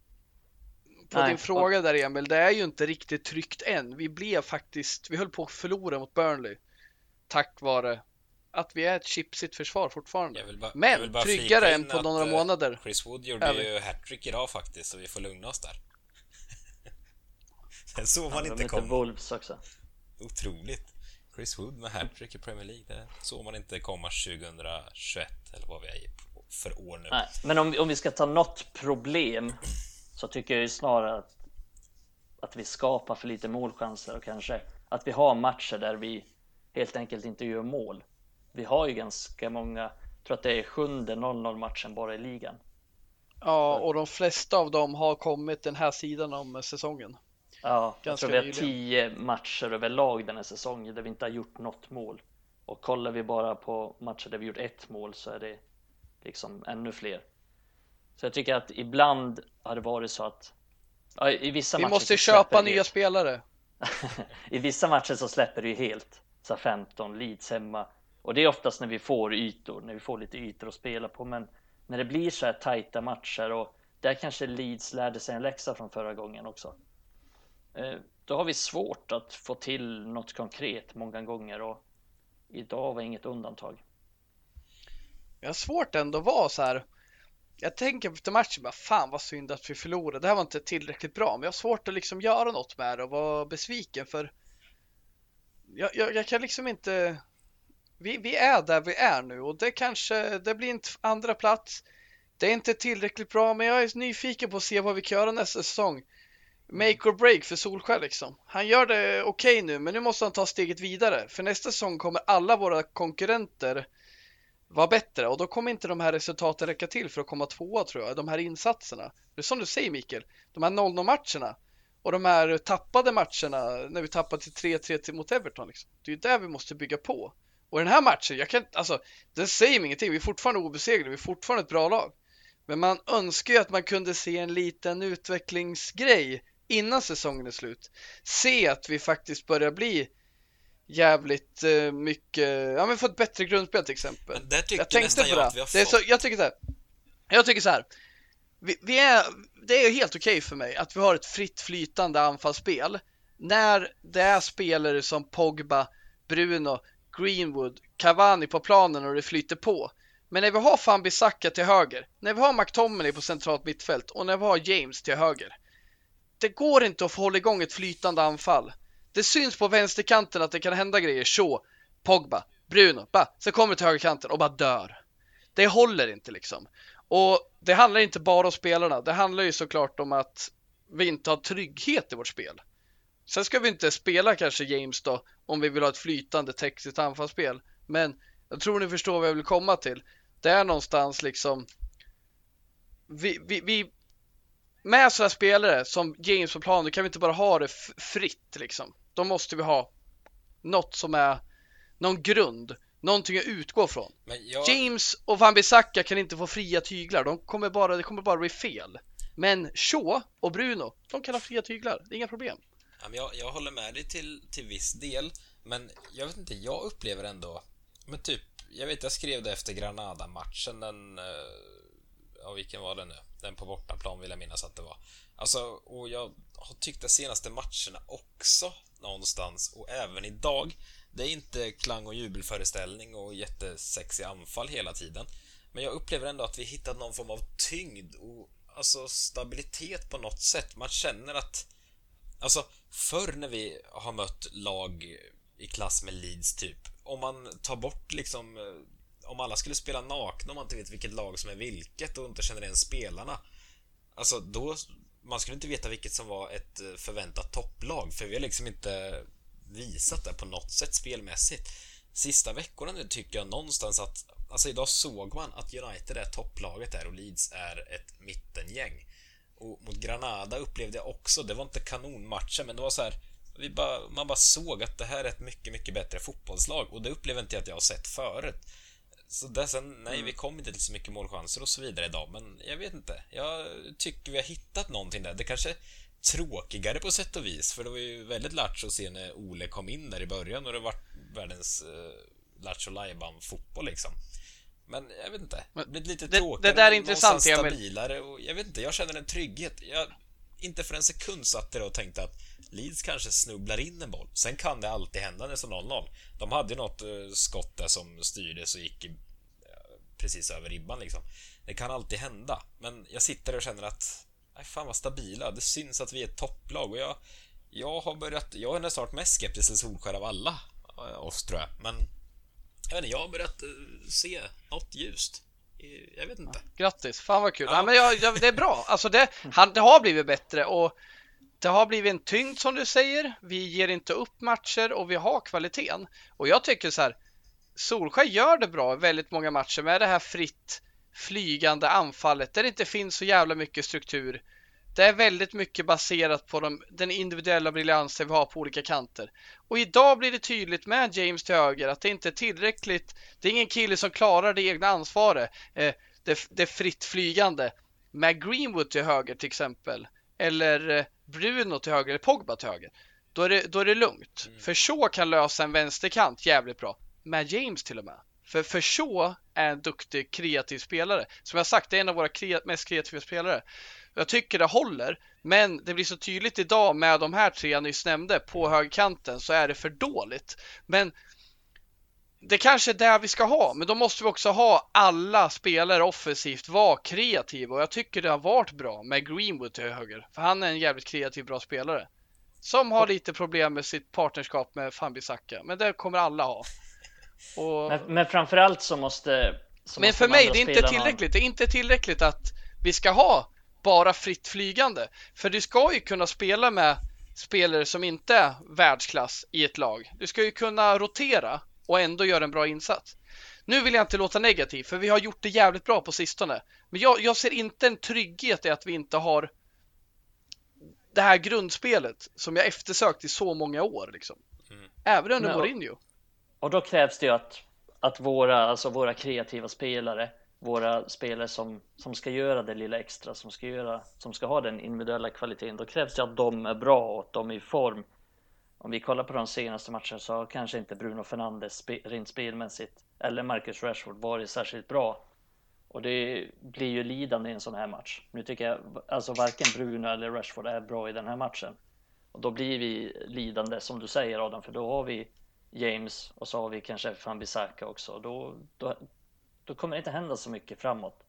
på Nej, din fråga där Emil, det är ju inte riktigt tryggt än. Vi blev faktiskt, vi höll på att förlora mot Burnley. Tack vare att vi är ett chipsigt försvar fortfarande. Jag vill bara, jag Men vill bara tryggare än på några eh, månader. Chris Wood gjorde ju hattrick idag faktiskt, så vi får lugna oss där. Den såg Ja, man de inte komma. Wolves också. Otroligt. Chris Wood med hattrick i Premier League, det såg man inte komma 2021 eller vad vi är för år nu. Nej, men om, om vi ska ta något problem så tycker jag ju snarare att, att vi skapar för lite målchanser och kanske att vi har matcher där vi helt enkelt inte gör mål. Vi har ju ganska många, jag tror att det är sjunde 0-0 matchen bara i ligan. Ja, och de flesta av dem har kommit den här sidan om säsongen. Ja, jag tror vi har nyligen. tio matcher överlag den här säsongen där vi inte har gjort något mål. Och kollar vi bara på matcher där vi gjort ett mål så är det liksom ännu fler. Så jag tycker att ibland har det varit så att ja, i vissa Vi matcher måste så köpa nya helt. spelare. I vissa matcher så släpper det ju helt. Så här 15 leads hemma. Och det är oftast när vi får ytor, när vi får lite ytor att spela på. Men när det blir så här tajta matcher och där kanske Leeds lärde sig en läxa från förra gången också. Eh, då har vi svårt att få till något konkret många gånger och idag var inget undantag. Jag har svårt ändå att vara så här. Jag tänker efter matchen bara fan vad synd att vi förlorade. Det här var inte tillräckligt bra, men jag har svårt att liksom göra något med det och vara besviken för jag, jag, jag kan liksom inte. Vi, vi är där vi är nu och det kanske det blir en andra plats. Det är inte tillräckligt bra, men jag är nyfiken på att se vad vi kan göra nästa säsong. Make or break för Solskjaer liksom. Han gör det okej nu, men nu måste han ta steget vidare. För nästa säsong kommer alla våra konkurrenter vara bättre och då kommer inte de här resultaten räcka till för att komma tvåa tror jag, de här insatserna. Det är som du säger Mikael, de här 0-0 matcherna och de här tappade matcherna när vi tappade till 3-3 mot Everton. Liksom. Det är ju där vi måste bygga på. Och den här matchen, jag kan alltså, Den säger mig ingenting. Vi är fortfarande obesegrade, vi är fortfarande ett bra lag. Men man önskar ju att man kunde se en liten utvecklingsgrej innan säsongen är slut. Se att vi faktiskt börjar bli jävligt eh, mycket, ja men få ett bättre grundspel till exempel. Men där tycker Jag tänkte nästan på jag det. att vi har det är så, jag tycker så här. Jag tycker så här. Vi, vi är, det är helt okej för mig att vi har ett fritt flytande anfallsspel när det är spelare som Pogba, Bruno, Greenwood, Cavani på planen och det flyter på. Men när vi har Fan-Bissaka till höger, när vi har McTominay på centralt mittfält och när vi har James till höger. Det går inte att hålla igång ett flytande anfall. Det syns på vänsterkanten att det kan hända grejer. Shaw, Pogba, Bruno, ba, sen kommer det till högerkanten och bara dör. Det håller inte liksom. Och det handlar inte bara om spelarna. Det handlar ju såklart om att vi inte har trygghet i vårt spel. Sen ska vi inte spela kanske James då om vi vill ha ett flytande textigt anfallsspel. Men jag tror ni förstår vad jag vill komma till. Det är någonstans liksom vi, vi, vi med sådana spelare som James på planen kan vi inte bara ha det fritt liksom. Då måste vi ha något som är någon grund, någonting att utgå från. Jag, James och Van Bissaka kan inte få fria tyglar. De kommer bara, det kommer bara bli fel. Men Shaw och Bruno, de kan ha fria tyglar. Det är inga problem. ja, men jag, jag håller med dig till, till viss del, men jag vet inte, jag upplever ändå, men typ, jag vet jag skrev det efter Granada-matchen, den, eh, ja vilken var det nu? Den på bortaplan vill jag minnas att det var. Alltså, och jag har tyckt de senaste matcherna också någonstans, och även idag, det är inte klang och jubelföreställning och jättesexiga anfall hela tiden. Men jag upplever ändå att vi hittat någon form av tyngd och alltså stabilitet på något sätt. Man känner att Alltså, förr när vi har mött lag i klass med Leeds, typ. Om man tar bort liksom... Om alla skulle spela nakna, om man inte vet vilket lag som är vilket och inte känner igen spelarna. Alltså, då... Man skulle inte veta vilket som var ett eh, förväntat topplag, för vi har liksom inte visat det på något sätt spelmässigt. Sista veckorna nu tycker jag någonstans att, alltså idag såg man att United är topplaget där och Leeds är ett mittengäng. Och mot Granada upplevde jag också, det var inte kanonmatchen, men det var så här, vi bara, man bara såg att det här är ett mycket, mycket bättre fotbollslag och det upplever inte jag att jag har sett förut. Så där sen, nej, mm. vi kom inte till så mycket målchanser och så vidare idag, men jag vet inte. Jag tycker vi har hittat någonting där. Det kanske är tråkigare på sätt och vis, för det var ju väldigt lattjo att se när Ole kom in där i början och det var världens uh, lattjo fotboll liksom. Men jag vet inte. Det blir lite det, tråkigare. Det där är intressant, stabilare och jag vet inte, jag känner en trygghet. Jag inte för en sekund satt där och tänkte att Leeds kanske snubblar in en boll. Sen kan det alltid hända när det står 0-0. De hade ju något eh, skott där som styrdes och gick eh, precis över ribban liksom. Det kan alltid hända. Men jag sitter där och känner att Nej, fan vad stabila. Det syns att vi är ett topplag och jag, jag har börjat... Jag är nästan varit mest skeptisk till Solskär av alla eh, oss tror jag. Men jag, vet inte, jag har börjat se något ljust. Jag vet inte. Grattis, fan vad kul. Ja. ja men jag, jag, det är bra. Alltså det, han, det har blivit bättre och det har blivit en tyngd som du säger. Vi ger inte upp matcher och vi har kvaliteten. Och jag tycker så här. Solskär gör det bra i väldigt många matcher med det här fritt flygande anfallet där det inte finns så jävla mycket struktur. Det är väldigt mycket baserat på de, den individuella briljansen vi har på olika kanter. Och idag blir det tydligt med James till höger att det inte är tillräckligt. Det är ingen kille som klarar det egna ansvaret. Eh, det, det fritt flygande. Med Greenwood till höger till exempel. Eller eh, Bruno till höger eller Pogba till höger. Då är det, då är det lugnt. Mm. För så kan lösa en vänsterkant jävligt bra. Med James till och med. För, för Shaw är en duktig kreativ spelare. Som jag sagt, det är en av våra kre mest kreativa spelare. Jag tycker det håller, men det blir så tydligt idag med de här tre jag nyss nämnde på högkanten så är det för dåligt. Men det kanske är det vi ska ha, men då måste vi också ha alla spelare offensivt vara kreativa och jag tycker det har varit bra med Greenwood till höger, för han är en jävligt kreativ bra spelare. Som har lite problem med sitt partnerskap med Fambisaka, men det kommer alla ha. Och... Men, men framförallt så måste... Så men måste för mig, det är inte tillräckligt. Det är inte tillräckligt att vi ska ha bara fritt flygande. För du ska ju kunna spela med spelare som inte är världsklass i ett lag. Du ska ju kunna rotera och ändå göra en bra insats. Nu vill jag inte låta negativ, för vi har gjort det jävligt bra på sistone. Men jag, jag ser inte en trygghet i att vi inte har det här grundspelet som jag eftersökt i så många år. Liksom. Mm. Även under Mourinho. Och då krävs det ju att, att våra, alltså våra kreativa spelare, våra spelare som, som ska göra det lilla extra, som ska, göra, som ska ha den individuella kvaliteten, då krävs det att de är bra och att de är i form. Om vi kollar på de senaste matcherna så har kanske inte Bruno Fernandes spe, rent spelmässigt eller Marcus Rashford varit särskilt bra. Och det blir ju lidande i en sån här match. Nu tycker jag alltså varken Bruno eller Rashford är bra i den här matchen. Och då blir vi lidande som du säger Adam, för då har vi James och så har vi kanske Van Bissaka också. Då, då, då kommer det inte hända så mycket framåt.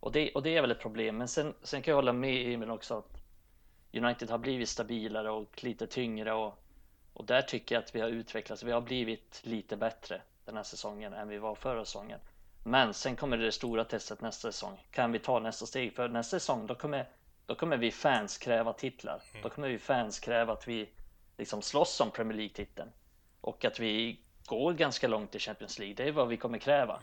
Och det, och det är väl ett problem. Men sen, sen kan jag hålla med Emil också att United har blivit stabilare och lite tyngre och, och där tycker jag att vi har utvecklats. Vi har blivit lite bättre den här säsongen än vi var förra säsongen. Men sen kommer det stora testet nästa säsong. Kan vi ta nästa steg? För nästa säsong då kommer, då kommer vi fans kräva titlar. Då kommer vi fans kräva att vi liksom slåss om Premier League-titeln och att vi går ganska långt i Champions League. Det är vad vi kommer kräva.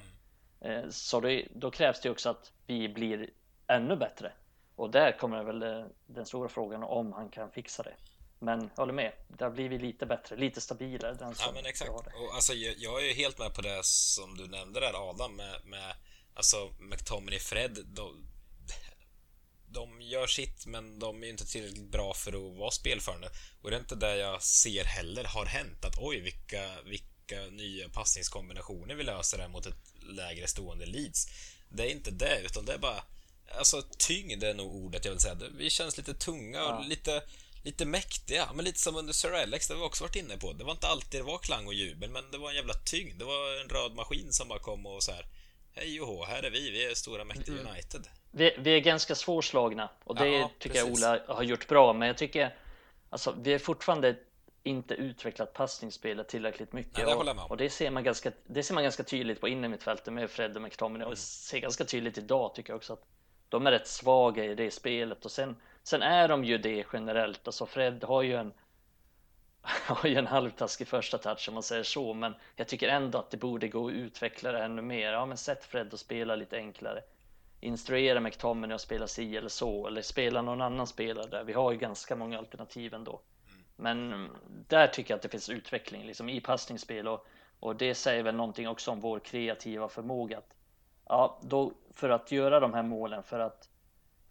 Eh, så det, då krävs det också att vi blir ännu bättre. Och där kommer väl eh, den stora frågan om han kan fixa det. Men jag håller med, där blir vi lite bättre, lite stabilare. Den ja men exakt. Och alltså, jag, jag är ju helt med på det som du nämnde där Adam med, med alltså McTominay Fred. De, de gör sitt men de är inte tillräckligt bra för att vara spelförande. Och det är inte det jag ser heller har hänt att oj vilka, vilka nya passningskombinationer vi löser här mot ett lägre stående Leeds. Det är inte det utan det är bara Alltså tyngd är nog ordet jag vill säga. Vi känns lite tunga och ja. lite lite mäktiga, men lite som under Sir Alex, det har vi också varit inne på. Det var inte alltid det var klang och jubel, men det var en jävla tyngd. Det var en röd maskin som bara kom och så här. Hej och hå, här är vi, vi är stora mäktiga mm. United. Vi, vi, är ganska svårslagna och det ja, tycker precis. jag Ola har gjort bra, men jag tycker alltså vi är fortfarande inte utvecklat passningsspelet tillräckligt mycket. Nej, det om. och, det, ser man ganska, det ser man ganska tydligt på innermittfältet med Fred och McTominay och mm. ser ganska tydligt idag tycker jag också att de är rätt svaga i det spelet och sen, sen är de ju det generellt. Alltså Fred har ju en har ju en halvtaskig första touch om man säger så, men jag tycker ändå att det borde gå att utveckla det ännu mer. Ja, men sätt Fred att spela lite enklare. Instruera McTominay att spela si eller så, eller spela någon annan spelare där. Vi har ju ganska många alternativ ändå. Men där tycker jag att det finns utveckling liksom i passningsspel och, och det säger väl någonting också om vår kreativa förmåga. Att, ja, då, för att göra de här målen, för att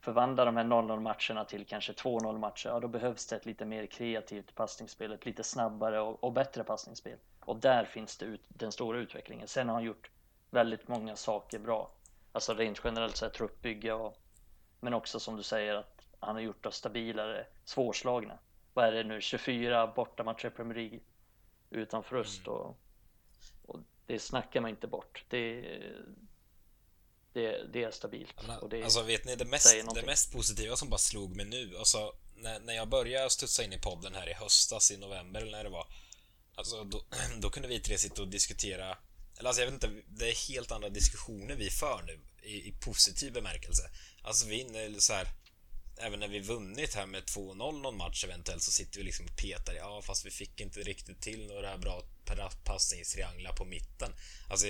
förvandla de här 0-0 matcherna till kanske 2-0 matcher, ja då behövs det ett lite mer kreativt passningsspel, ett lite snabbare och, och bättre passningsspel. Och där finns det ut, den stora utvecklingen. Sen har han gjort väldigt många saker bra. Alltså rent generellt så är truppbygge och men också som du säger att han har gjort oss stabilare, svårslagna. Vad är det nu, 24 bortamatcher i Premier League utan förlust mm. och, och det snackar man inte bort. Det, det, det är stabilt. och det alltså vet ni det mest, det mest positiva som bara slog mig nu, alltså när, när jag började studsa in i podden här i höstas, i november eller när det var, alltså då, då kunde vi tre sitta och diskutera eller alltså jag vet inte, det är helt andra diskussioner vi för nu i, i positiv bemärkelse. Alltså vi inne så här, även när vi vunnit här med 2-0 någon match eventuellt så sitter vi liksom och petar ja fast vi fick inte riktigt till några bra passningstrianglar på mitten. Alltså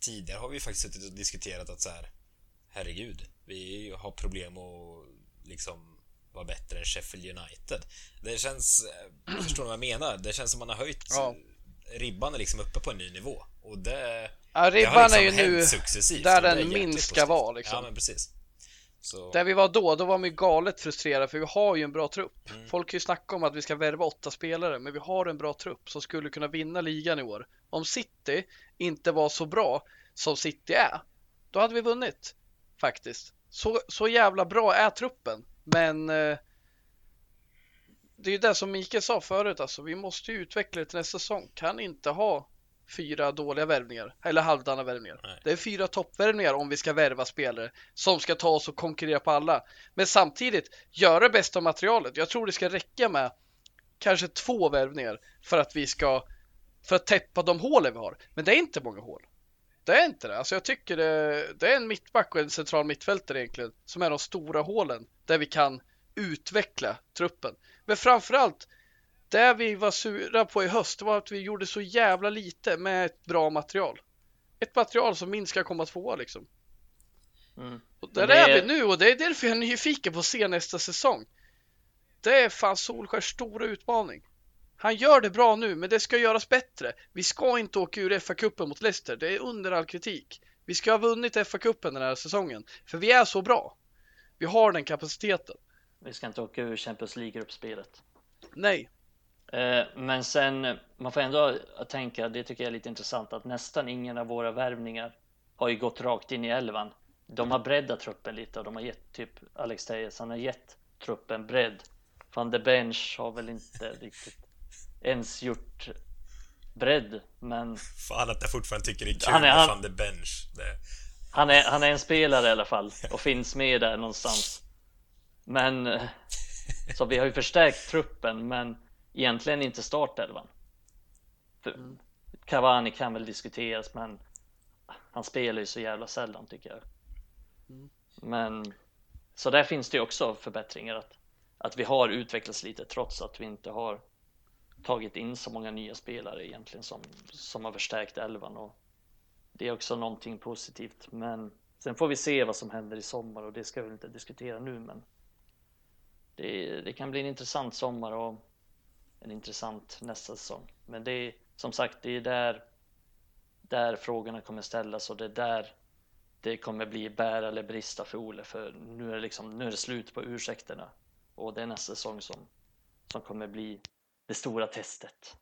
tidigare har vi faktiskt suttit och diskuterat att så här herregud, vi har problem att liksom vara bättre än Sheffield United. Det känns, eh, förstår ni vad jag menar? Det känns som man har höjt ja. ribban är liksom uppe på en ny nivå och det, ja, ribban det har liksom är ju nu successivt där den minst ska vara liksom. Ja, men precis. Så... Där vi var då, då var man ju galet frustrerade för vi har ju en bra trupp. Mm. Folk kan ju snacka om att vi ska värva åtta spelare, men vi har en bra trupp som skulle kunna vinna ligan i år. Om City inte var så bra som City är, då hade vi vunnit faktiskt. Så, så jävla bra är truppen, men eh, det är ju det som Mikael sa förut, alltså vi måste ju utveckla det till nästa säsong. Kan inte ha fyra dåliga värvningar eller halvdana värvningar. Nej. Det är fyra toppvärvningar om vi ska värva spelare som ska ta oss och konkurrera på alla. Men samtidigt göra det bästa av materialet. Jag tror det ska räcka med kanske två värvningar för att vi ska för att täppa de hålen vi har. Men det är inte många hål. Det är inte det. Alltså jag tycker det, det är en mittback och en central mittfältare egentligen som är de stora hålen där vi kan utveckla truppen. Men framförallt det vi var sura på i höst var att vi gjorde så jävla lite med ett bra material. Ett material som minst ska komma tvåa liksom. Mm. Och där det... är vi nu och det är därför jag är nyfiken på att se nästa säsong. Det är fan Solskärs stora utmaning. Han gör det bra nu, men det ska göras bättre. Vi ska inte åka ur FA-cupen mot Leicester. Det är under all kritik. Vi ska ha vunnit FA-cupen den här säsongen, för vi är så bra. Vi har den kapaciteten. Vi ska inte åka ur Champions League-gruppspelet. Nej, men sen, man får ändå tänka, det tycker jag är lite intressant, att nästan ingen av våra värvningar har ju gått rakt in i elvan. De har breddat truppen lite och de har gett, typ Alex Tejes, han har gett truppen bredd. Van de Bench har väl inte riktigt ens gjort bredd, men... Fan att jag fortfarande tycker det är kul han är, med van de Bench. Det... Han, är, han är en spelare i alla fall och finns med där någonstans. Men... Så vi har ju förstärkt truppen, men egentligen inte startelvan. Mm. Cavani kan väl diskuteras men han spelar ju så jävla sällan tycker jag. Mm. Men så där finns det ju också förbättringar att, att vi har utvecklats lite trots att vi inte har tagit in så många nya spelare egentligen som, som har förstärkt elvan och det är också någonting positivt men sen får vi se vad som händer i sommar och det ska vi inte diskutera nu men det, det kan bli en intressant sommar och en intressant nästa säsong. Men det är som sagt, det är där, där frågorna kommer ställas och det är där det kommer bli bära eller brista för Ole för nu är det liksom, nu är det slut på ursäkterna och det är nästa säsong som, som kommer bli det stora testet.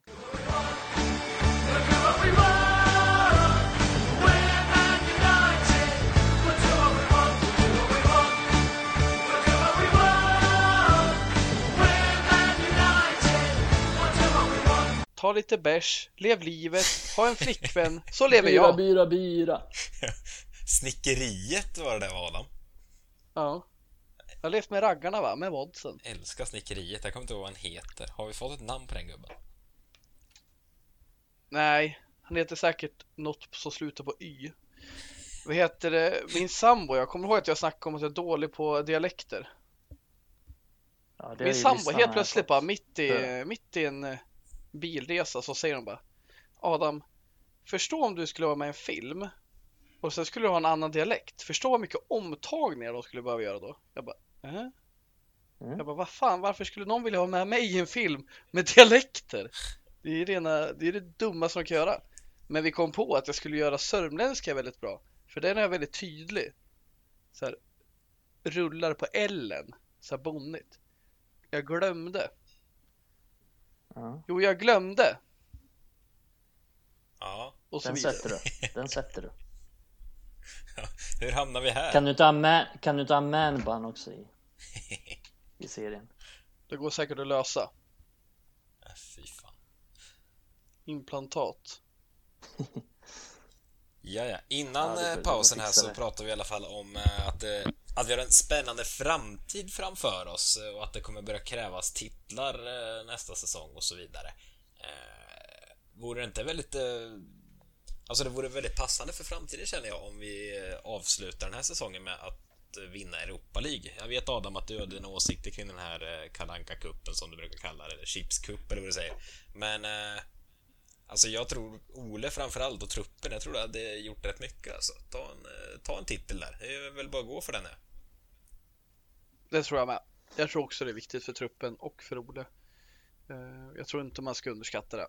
Ta lite bärs, lev livet, ha en flickvän, så lever jag. Byra, byra, Snickeriet var det där Adam. Ja. Jag har levt med raggarna va, med vodsen. Älskar snickeriet, jag kommer inte ihåg vad han heter. Har vi fått ett namn på den gubben? Nej, han heter säkert något som slutar på Y. Vad heter det? Min sambo, jag kommer ihåg att jag snackade om att jag är dålig på dialekter. Ja, Min sambo helt plötsligt bara mitt i, mitt i en bilresa så säger de bara Adam, förstå om du skulle vara med i en film och sen skulle du ha en annan dialekt. Förstå vad mycket omtagningar de skulle behöva göra då. Jag bara, äh? Mm. Jag bara, vad fan, varför skulle någon vilja ha med mig i en film med dialekter? Det är, rena, det är det dummaste de kan göra. Men vi kom på att jag skulle göra sörmländska väldigt bra. För den är väldigt tydlig. Så här, rullar på Ellen. Så här bonnigt. Jag glömde. Ja, Jo, jag glömde. Ja, Och så den vidare. sätter du. Den sätter du. hur hamnar vi här? Kan du inte ha, man, kan du inte ha manbun också i, i serien? Det går säkert att lösa. Äh, Fy fan. Implantat. Ja, ja. Innan Ja, eh, pausen här så pratade vi i alla fall om eh, att, eh, att vi har en spännande framtid framför oss och att det kommer börja krävas titlar nästa säsong och så vidare. Vore det inte väldigt... Alltså det vore väldigt passande för framtiden känner jag om vi avslutar den här säsongen med att vinna Europa League. Jag vet Adam att du har dina åsikter kring den här Kalanka kuppen som du brukar kalla det, eller Chips Cup eller vad du säger. Men Alltså jag tror Ole framförallt och truppen, jag tror det hade gjort rätt mycket alltså. Ta en, eh, ta en titel där. Det är väl bara att gå för den här. Det tror jag med. Jag tror också det är viktigt för truppen och för Ole. Eh, jag tror inte man ska underskatta det.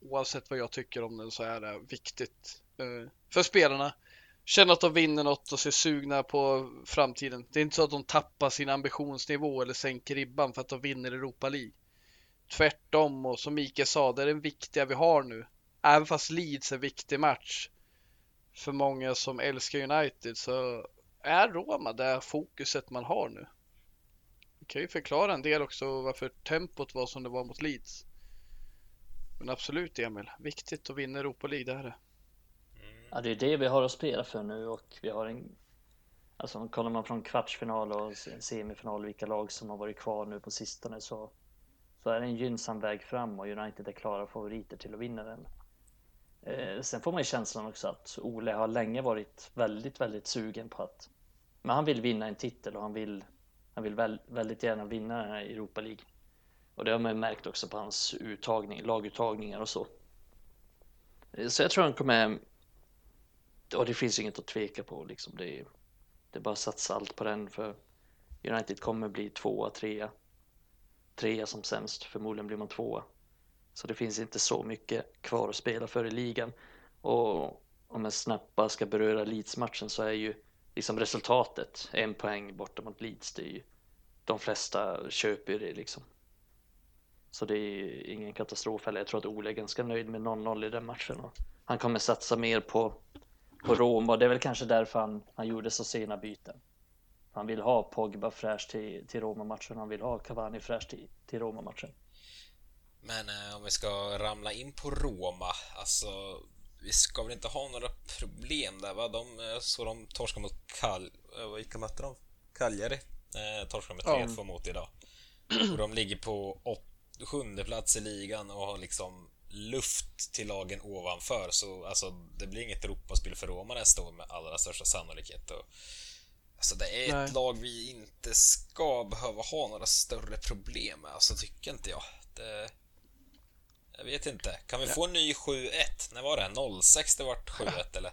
Oavsett vad jag tycker om den så är det viktigt eh, för spelarna. Känna att de vinner något och ser sugna på framtiden. Det är inte så att de tappar sin ambitionsnivå eller sänker ribban för att de vinner Europa League. Tvärtom och som Mikael sa, det är den viktiga vi har nu. Även fast Leeds är en viktig match för många som älskar United så är Roma det fokuset man har nu. Det kan ju förklara en del också varför tempot var som det var mot Leeds. Men absolut Emil, viktigt att vinna Europa League, det är det. Ja, det är det vi har att spela för nu och vi har en Alltså kollar man från kvartsfinal och semifinal vilka lag som har varit kvar nu på sistone så så är det en gynnsam väg fram och United är klara favoriter till att vinna den eh, Sen får man ju känslan också att Ole har länge varit väldigt, väldigt sugen på att Men han vill vinna en titel och han vill Han vill väl, väldigt gärna vinna den här Europa League Och det har man ju märkt också på hans uttagning, laguttagningar och så Eh, Så jag tror han kommer och det finns inget att tveka på liksom. Det är, det är bara att satsa allt på den för United kommer bli tvåa, trea. Trea som sämst, förmodligen blir man tvåa. Så det finns inte så mycket kvar att spela för i ligan. Och om jag snabbt bara ska beröra Leeds-matchen så är ju liksom resultatet en poäng borta mot Leeds. Det är ju, de flesta köper ju det liksom. Så det är ingen katastrof heller. Jag tror att Ole är ganska nöjd med 0-0 i den matchen. Och han kommer satsa mer på på Roma och det är väl kanske därför han, han gjorde så sena byten. Han vill ha Pogba fräsch till, till Roma-matchen, han vill ha Cavani fräsch till, till Roma-matchen. Men eh, om vi ska ramla in på Roma, alltså vi ska väl inte ha några problem där va? De, eh, så de torskade mot Kal... eh, Vilka mötte de? Cagliari? Eh, torskade med 3-2 mot idag. Och de ligger på åt, sjunde plats i ligan och har liksom luft till lagen ovanför. Så alltså, det blir inget Europaspel för Roma nästa år med allra största sannolikhet. Och, alltså, det är Nej. ett lag vi inte ska behöva ha några större problem med, alltså tycker inte jag. Det, jag vet inte. Kan vi få en ny 7-1? När var det? 06 det vart 7-1 eller?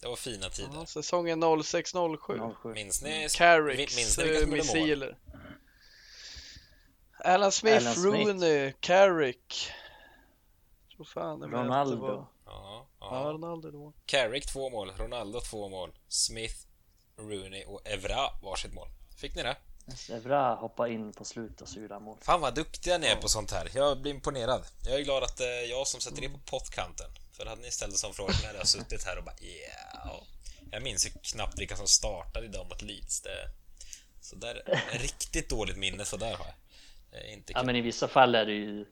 Det var fina tider. Ja, säsongen 06-07. 07. Minns ni? Carricks minns ni eh, missiler. Alan Smith, Alan Smith. Rooney, Carrick. Tror fan Ronaldo. var- Ja, Ja. Ronaldo var. Carrick två mål, Ronaldo två mål, Smith, Rooney och Evra varsitt mål. Fick ni det? Evra hoppa in på slutet och så gjorde han mål. Fan vad duktiga ni är på sånt här. Jag blir imponerad. Jag är glad att det är jag som sätter det på pottkanten. För hade ni ställt en sån fråga när jag suttit här och bara yeah. Jag minns ju knappt vilka som startade idag mot Leeds. Det... Så där, riktigt dåligt minne så där har jag. Inte Ja men i vissa fall är det ju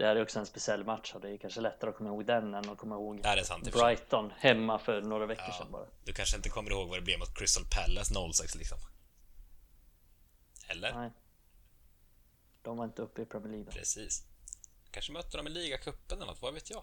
Det här är också en speciell match och det är kanske lättare att komma ihåg den än att komma ihåg Ja, sant. Brighton hemma för några veckor Ja. sedan bara. Du kanske inte kommer ihåg vad det blev mot Crystal Palace 06 liksom? Eller? Nej. De var inte uppe i Premier League. Precis. Kanske mötte dem i ligacupen eller något, vad vet jag?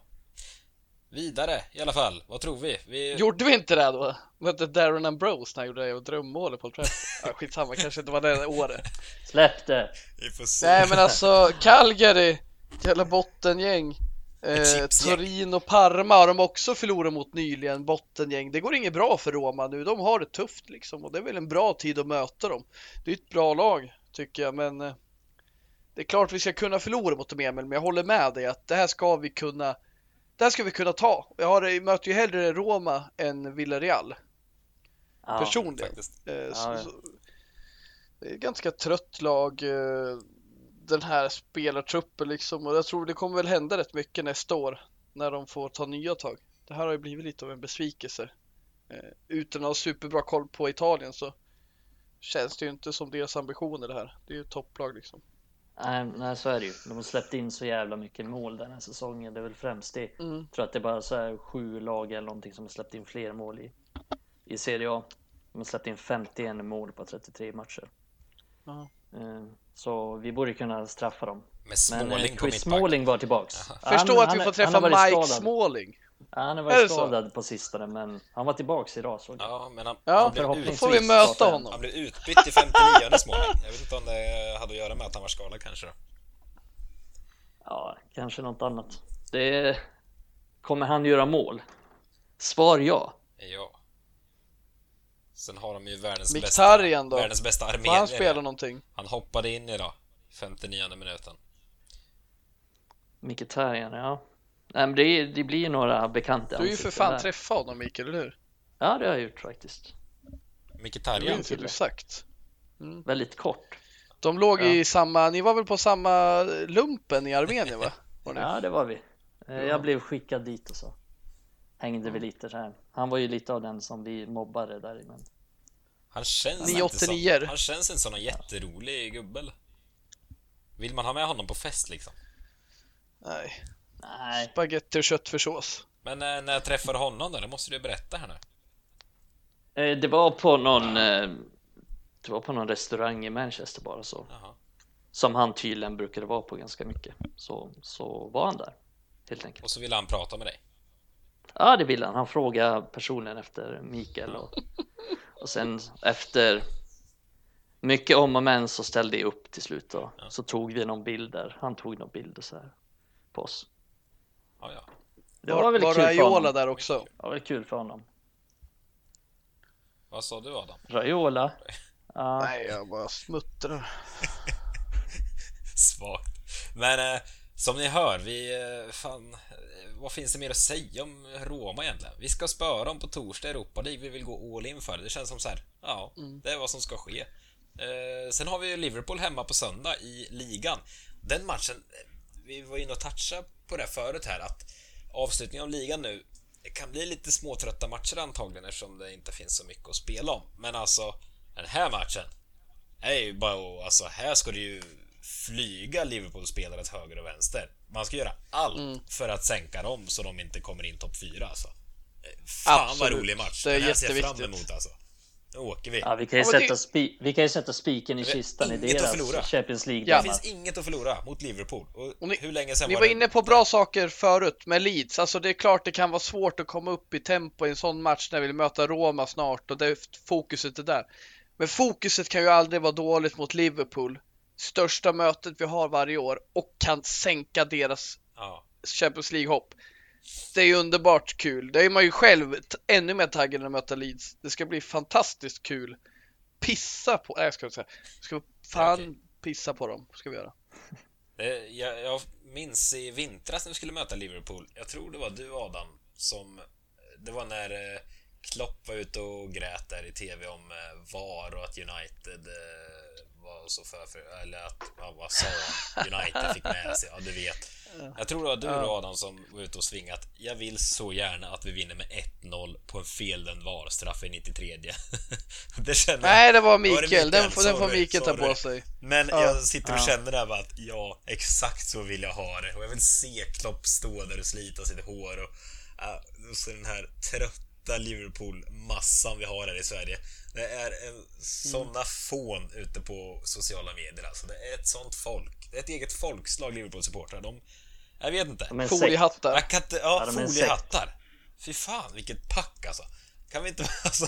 Vidare i alla fall, vad tror vi? vi... Gjorde vi inte det då? Inte Darren Ambrose när han gjorde det drömmålet på Old Trafford? Ja, skitsamma, kanske inte var det året. Släpp det! Vi får se. Nej men alltså Calgary, jävla bottengäng. Eh. Torino Parma har de också förlorat mot nyligen, bottengäng. Det går inget bra för Roma nu, de har det tufft liksom och det är väl en bra tid att möta dem. Det är ett bra lag tycker jag men eh, det är klart vi ska kunna förlora mot dem Emil, men jag håller med dig att det här ska vi kunna det här ska vi kunna ta. Jag har, möter ju hellre Roma än Villarreal Ja, personligen. Eh, så, ja. så, det är ett ganska trött lag eh, den här spelartruppen liksom och jag tror det kommer väl hända rätt mycket nästa år när de får ta nya tag. Det här har ju blivit lite av en besvikelse. Eh, utan att ha superbra koll på Italien så känns det ju inte som deras ambitioner det här. Det är ju ett topplag liksom. Nej, nej, så är det ju. De har släppt in så jävla mycket mål den här säsongen. Det är väl främst det. Mm. Jag tror att det är bara så här sju lag eller någonting som har släppt in fler mål i, i Serie A. De har släppt in 51 mål på 33 matcher. Ja. Eh, Så vi borde kunna straffa dem. Med Men eh, Småling på Chris mittback. Smalling var tillbaks. Förstå Han- att vi får träffa Mike skadad. Smalling. Ja, han har varit skadad på sistone men han var tillbaks idag såg jag. Ja, men han, Ja, han, blev då förhoppningsvis. får vi ut, möta honom. han blev utbytt i 59 Småling. Jag vet inte om det hade att göra med att han var skadad kanske. Ja, kanske något annat. Det... Kommer han göra mål? Svar ja. Ja. Sen har de ju världens Mkhitaryan bästa, då? världens bästa Får han spela någonting? Han hoppade in idag, 59 minuten. Mkhitaryan, ja. Nej, men det, det blir några bekanta Du har ju för fan där. träffat honom Mikael, eller hur? Ja, det har jag gjort faktiskt. Mkhitaryan. ju du sagt. Väldigt kort. De låg Ja. i samma, ni var väl på samma lumpen i Armenien va? Ja, det var vi. Eh, Jag blev skickad dit och så hängde vi lite så här. Han var ju lite av den som vi mobbade där men Han känns, inte som, 89. han känns inte som någon jätterolig gubbe eller? Vill man ha med honom på fest liksom? Nej, Nej, spagetti och köttfärssås. Men eh, när jag träffade honom då? Det måste du berätta här nu. Eh, det var på någon eh, Det var på någon restaurang i Manchester bara så Jaha. Som han tydligen brukade vara på ganska mycket Så, så var han där Helt enkelt Och så ville han prata med dig. Ja det ville han, han frågade personen efter Mikael och, och sen efter Mycket om och men så ställde jag upp till slut då Så tog vi någon bild där, han tog någon bild och så här På oss Ja, ja. Det var var var kul för Raiola honom där också? Det var väldigt kul för honom Vad sa du Adam? Raiola Ja, Nej, jag bara smuttrar. Svagt. Men eh, som ni hör, vi... Eh, fan, vad finns det mer att säga om Roma egentligen? Vi ska spöra dem på torsdag i Europa League. Vi vill gå all in för det. Det känns som så här, ja, det är vad som ska ske. Eh, sen har vi ju Liverpool hemma på söndag i ligan. Den matchen, vi var inne och touchade på det förut här, att avslutningen av ligan nu det kan bli lite småtrötta matcher antagligen eftersom det inte finns så mycket att spela om. Men alltså, den här matchen är ju bara, alltså här ska det ju flyga Liverpool-spelare till höger och vänster. Man ska göra allt för att sänka dem så de inte kommer in topp 4 alltså. Eh, Fan Absolut. vad rolig match. Det är Den här ser jag fram emot alltså. Nu åker vi. ja vi kan ju sätta, det- spi- vi kan ju sätta spiken i kistan i inget att deras förlora. Champions League Ja. Det finns inget att förlora mot Liverpool. Och, Och ni- hur länge sen Ni var var det? inne på bra saker förut med Leeds. Alltså det är klart det kan vara svårt att komma upp i tempo i en sån match när vi möter Roma snart och det, fokuset är där. Men fokuset kan ju aldrig vara dåligt mot Liverpool. Största mötet vi har varje år och kan sänka deras Ja. Champions League-hopp. Det är ju underbart kul. Det är man ju själv ännu mer taggad att möta Leeds. Det ska bli fantastiskt kul. Pissa på, nej jag ska inte säga. Ska fan Okej. pissa på dem, ska vi göra. Jag, jag minns i vintras när vi skulle möta Liverpool. Jag tror det var du Adam som... Det var när eh, Klopp var ute och grät där i TV om eh, VAR och att United eh, var så för, för eller att, ja, vad sa han? United fick med sig, ja du vet. Jag tror det var du då Adam som var ute och svingat. Jag vill så gärna att vi vinner med 1-0 på en feldömd VAR-straff i 93 Det känner. Nej, det var Var det Mikael. Den, får- den får Sorry, Mikael ta på sig. Men Ja. jag sitter och känner där bara att ja, exakt så vill jag ha det. Och jag vill se Klopp stå där och slita sitt hår och, uh, och så den här trötta Liverpool-massan vi har här i Sverige. Det är en, såna fån ute på sociala medier alltså. Det är ett sånt folk. Det är ett eget folkslag, Liverpool-supportrar. De, jag vet inte. De. Foliehattar. Jag kan inte, ja, Ja, foliehattar. Fy fan, vilket pack alltså. Kan vi inte, alltså,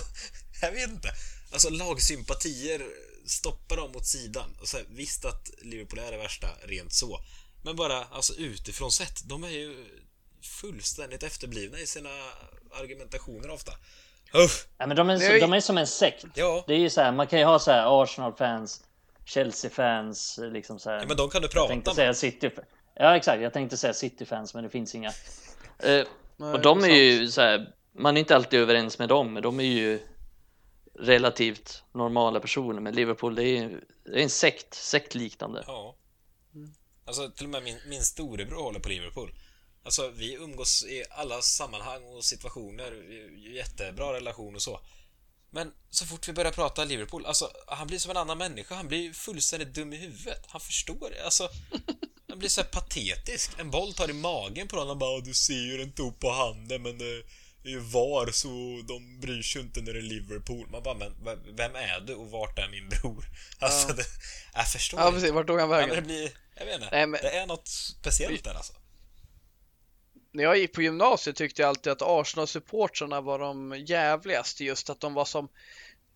jag vet inte. Alltså lagsympatier, stoppa dem åt sidan. Och så här, visst att Liverpool är det värsta, rent så. Men bara alltså utifrån sett, de är ju fullständigt efterblivna i sina argumentationer ofta. Uff. Ja, men de, är, så, de är som en sekt. Ja. Det är ju så här, man kan ju ha så här Arsenal-fans, Chelsea-fans, liksom så här. ja, men de kan du jag prata tänkte med. säga City. Ja, exakt. Jag tänkte säga City-fans, men det finns inga. Nej, och de är ju så här, man är inte alltid överens med dem, men de är ju relativt normala personer. Men Liverpool, det är, det är en sekt, sektliknande. Ja. Alltså till och med min, min storebror håller på Liverpool. Alltså vi umgås i alla sammanhang och situationer. Jättebra relation och så. Men så fort vi börjar prata Liverpool, alltså han blir som en annan människa. Han blir fullständigt dum i huvudet. Han förstår det. Alltså, han blir så patetisk. En boll tar i magen på honom. Han bara Du ser ju inte upp på handen men det är ju VAR så de bryr sig inte när det är Liverpool. Man bara men vem är du och vart är min bror? Alltså, Ja. det, jag förstår Ja precis, vart tog han Ja, vägen? det blir, jag vet inte. Nej, men- Det är något speciellt där alltså. När jag gick på gymnasiet tyckte jag alltid att Arsenal-supportrarna var de jävligaste just att de var som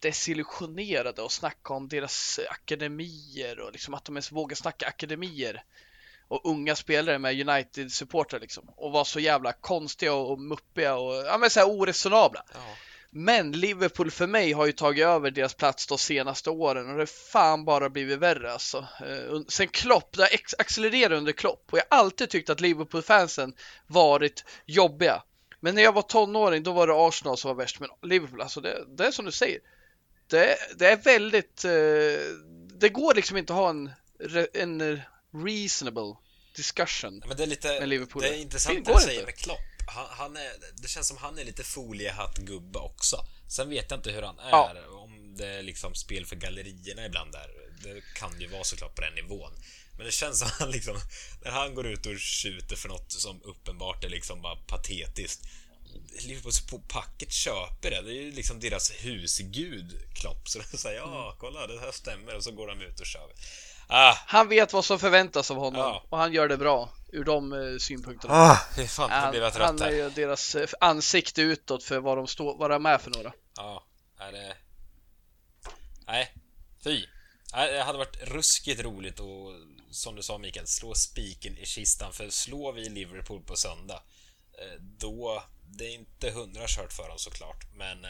desillusionerade och snackade om deras akademier och liksom att de ens vågar snacka akademier och unga spelare med United-supportrar liksom och var så jävla konstiga och muppiga och ja men så här oresonabla. Ja. Men Liverpool för mig har ju tagit över deras plats de senaste åren och det har fan bara blivit värre alltså. Eh, sen Klopp, det har accelererat under Klopp och jag har alltid tyckt att Liverpool-fansen varit jobbiga. Men när jag var tonåring då var det Arsenal som var värst, men Liverpool, alltså det, det är som du säger. Det, det är väldigt, eh, det går liksom inte att ha en, en reasonable discussion. Men det är lite, Med Liverpool. det är intressant Det det du säger inte. med Klopp. Han, han är, det känns som han är lite foliehattgubbe också. Sen vet jag inte hur han är, Ja. om det är liksom spel för gallerierna ibland där. Det kan ju vara såklart på den nivån. Men det känns som han liksom, när han går ut och skjuter för något som uppenbart är liksom bara patetiskt. Liverpools på packet köper det. Det är ju liksom deras husgud, Klopp. Så de säger ja, kolla det här stämmer och så går de ut och kör. Ah, Han vet vad som förväntas av honom Ja. och han gör det bra ur de eh, synpunkterna. ah, fan, Han, han är ju deras eh, ansikte utåt för vad de, står, vad de är för några. Ja, är det... Nej, fy. Nej, Det hade varit ruskigt roligt och som du sa Mikael, slå spiken i kistan. För slår vi Liverpool på söndag, eh, då... Det är inte hundra kört för dem såklart, men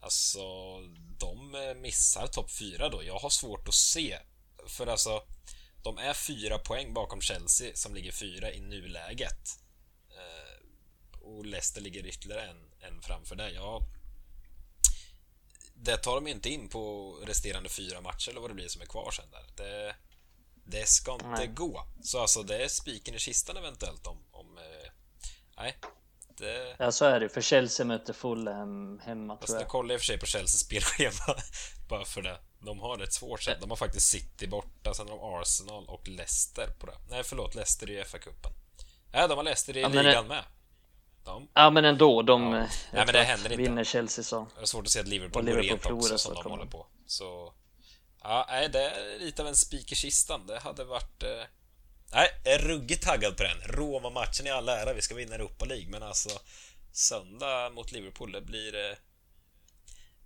alltså de missar topp fyra då. Jag har svårt att se, för alltså de är fyra poäng bakom Chelsea som ligger fyra i nuläget. Eh, och Leicester ligger ytterligare en, en framför där. Ja, det tar de inte in på resterande fyra matcher eller vad det blir som är kvar sen där. Det, det ska inte Nej. gå. Så alltså det är spiken i kistan eventuellt om... om eh, nej. Det, Ja, så är det. För Chelsea möter Fulham hemma fast tror jag. kollar jag i och för sig på Chelseas spelschema bara för det. De har ett svårt sätt. De har faktiskt City borta, sen har de Arsenal och Leicester på det. Nej, förlåt. Leicester i FA-cupen. Nej, de har Leicester i Ja, ligan det- med. De, Ja, men ändå. De Ja. eh, Nej, men det händer inte. Vinner Chelsea så. Jag har svårt att se att Liverpool, Och går Liverpool rent också som de kommer- håller på. Så... Ja, nej, det är lite av en spik i kistan. Det hade varit... Eh... Nej, jag är ruggigt taggad på den. Roma-matchen i all ära, vi ska vinna Europa League, men alltså... Söndag mot Liverpool, det blir... Eh...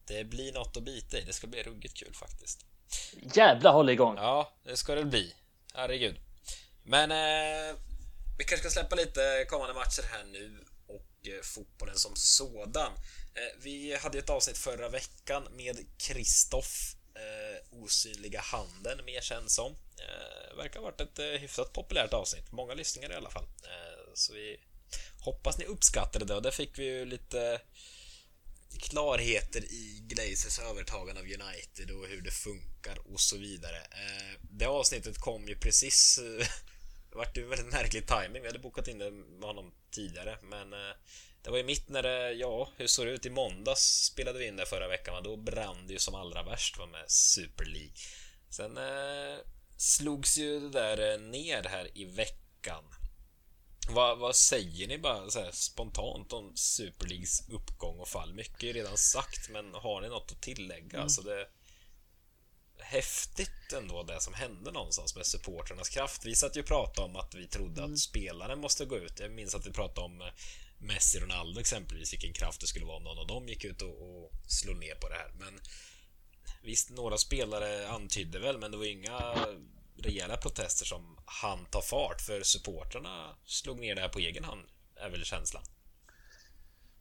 Det blir något att bita i. Det ska bli ruggigt kul faktiskt. Jävla håll igång. Ja, det ska det bli. Herregud. Men eh, vi kanske ska släppa lite kommande matcher här nu och eh, fotbollen som sådan. Eh, vi hade ett avsnitt förra veckan med Kristoff, eh, Osynliga handen mer känd som. Eh, verkar ha varit ett eh, hyfsat populärt avsnitt. Många lyssningar i alla fall. Eh, så vi hoppas ni uppskattade det och där fick vi ju lite klarheter i Glazers övertagande av United och hur det funkar och så vidare. Eh, det avsnittet kom ju precis... Eh, det vart ju väldigt märklig timing. Vi hade bokat in det med honom tidigare, men eh, det var ju mitt när det, ja, hur såg det ut? I måndags spelade vi in det förra veckan, och då brann det ju som allra värst var med Super League. Sen eh, slogs ju det där ner här i veckan. Vad, vad säger ni bara så här spontant om Super Leagues uppgång och fall? Mycket är redan sagt, men har ni något att tillägga? Alltså det häftigt ändå det som hände någonstans med supporternas kraft. Vi satt ju och pratade om att vi trodde att spelaren måste gå ut. Jag minns att vi pratade om eh, Messi och Ronaldo exempelvis, vilken kraft det skulle vara om någon av dem gick ut och, och slog ner på det här. Men visst, några spelare antydde väl, men det var inga rejäla protester som han ta fart, för supporterna slog ner det här på egen hand, är väl känslan.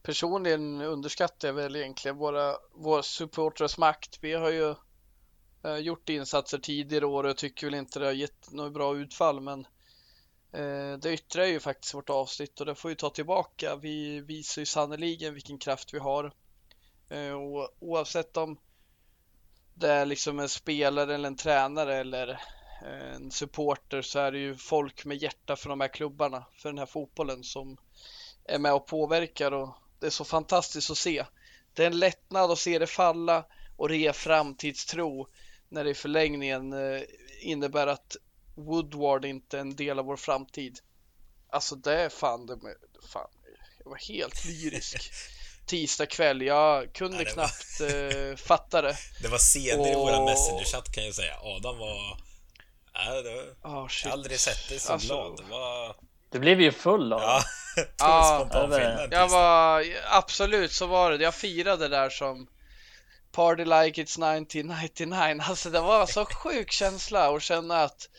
Personligen underskattar jag väl egentligen våra, våra supportrars makt. Vi har ju eh, gjort insatser tidigare år och tycker väl inte det har gett något bra utfall, men eh, det yttrar ju faktiskt vårt avsnitt och det får vi ta tillbaka. Vi visar ju sannoliken vilken kraft vi har. Eh, och oavsett om det är liksom en spelare eller en tränare eller en supporter så är det ju folk med hjärta för de här klubbarna, för den här fotbollen som är med och påverkar och det är så fantastiskt att se. Det är en lättnad att se det falla och det ger framtidstro när det i förlängningen eh, innebär att Woodward inte är en del av vår framtid. Alltså det är fan det med, fan, jag var helt lyrisk. Tisdag kväll, jag kunde ja, knappt var... eh, fatta det. Det var seder och... i våra Messenger-chatt kan jag säga. Adam var Ja, det var... oh, jag har aldrig sett dig så alltså... glad. Det var... Du blev ju full av Ja, ja jag var, absolut så var det. Jag firade där som Party like it's 1999. Alltså det var så sjuk känsla att känna att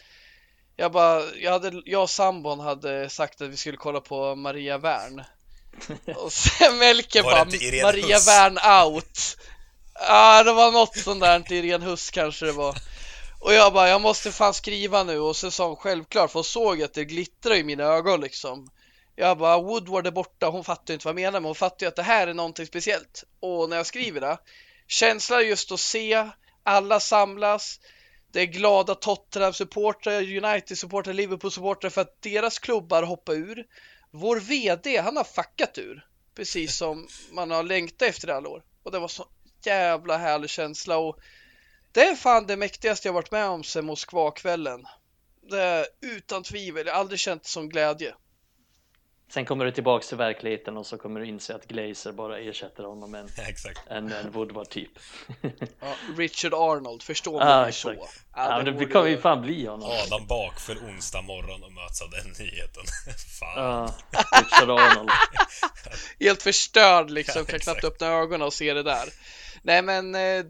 jag bara, jag, hade, jag och sambon hade sagt att vi skulle kolla på Maria Wern. Och sen Melke bara, Maria? Wern out. Ja, ah, det var något sånt där, Irene Huss kanske det var. Och jag bara, jag måste fan skriva nu och så sa hon självklart för hon såg att det glittrade i mina ögon liksom. Jag bara, Woodward är borta, hon fattar inte vad jag menar men hon fattar ju att det här är någonting speciellt. Och när jag skriver det, känslan just att se alla samlas, det är glada Tottenham-supportrar, United-supportrar, Liverpool-supportrar för att deras klubbar hoppar ur. Vår VD, han har fuckat ur. Precis som man har längtat efter alla år. Och det var så jävla härlig känsla och det är fan det mäktigaste jag varit med om sen Moskva-kvällen. Det är utan tvivel, jag har aldrig känt sån glädje. Sen kommer du tillbaks till verkligheten och så kommer du inse att Glazer bara ersätter honom med en, en, en Woodward typ. ja, Richard Arnold, förstår man ah, så. Ja, ja det, det kommer ju fan bli honom. Adam bakför onsdag morgon och möts av den nyheten. fan. Ja, Richard Arnold. Helt förstörd liksom, ja, kan knappt öppna ögonen och se det där. Nej men eh,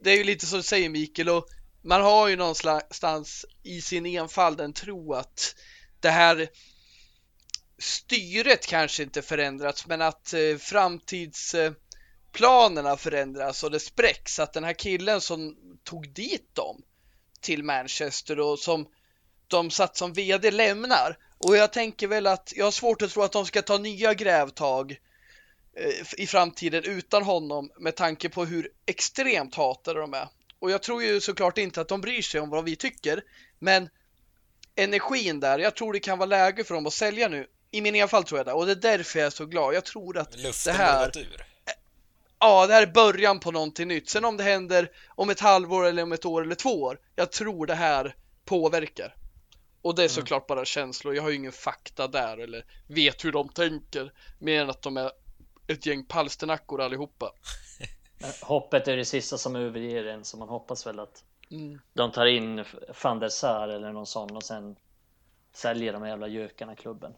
det är ju lite som du säger Mikael och man har ju någonstans i sin enfald en tro att det här styret kanske inte förändrats men att eh, framtidsplanerna förändras och det spräcks. Att den här killen som tog dit dem till Manchester och som de satt som VD lämnar. Och jag tänker väl att jag har svårt att tro att de ska ta nya grävtag Eh, i framtiden utan honom med tanke på hur extremt hatade de är. Och jag tror ju såklart inte att de bryr sig om vad vi tycker, men energin där, jag tror det kan vara läge för dem att sälja nu. I min fall tror jag det, och det är därför jag är så glad. Jag tror att Luften det här... Ur. Ja, det här är början på någonting nytt. Sen om det händer om ett halvår eller om ett år eller två år, jag tror det här påverkar. Och det är mm. såklart bara känslor. Jag har ju ingen fakta där eller vet hur de tänker mer än att de är ett gäng palsternackor allihopa. Hoppet är det sista som överger en så man hoppas väl att mm. de tar in van der Sar eller någon sån och sen säljer de jävla gökarna klubben.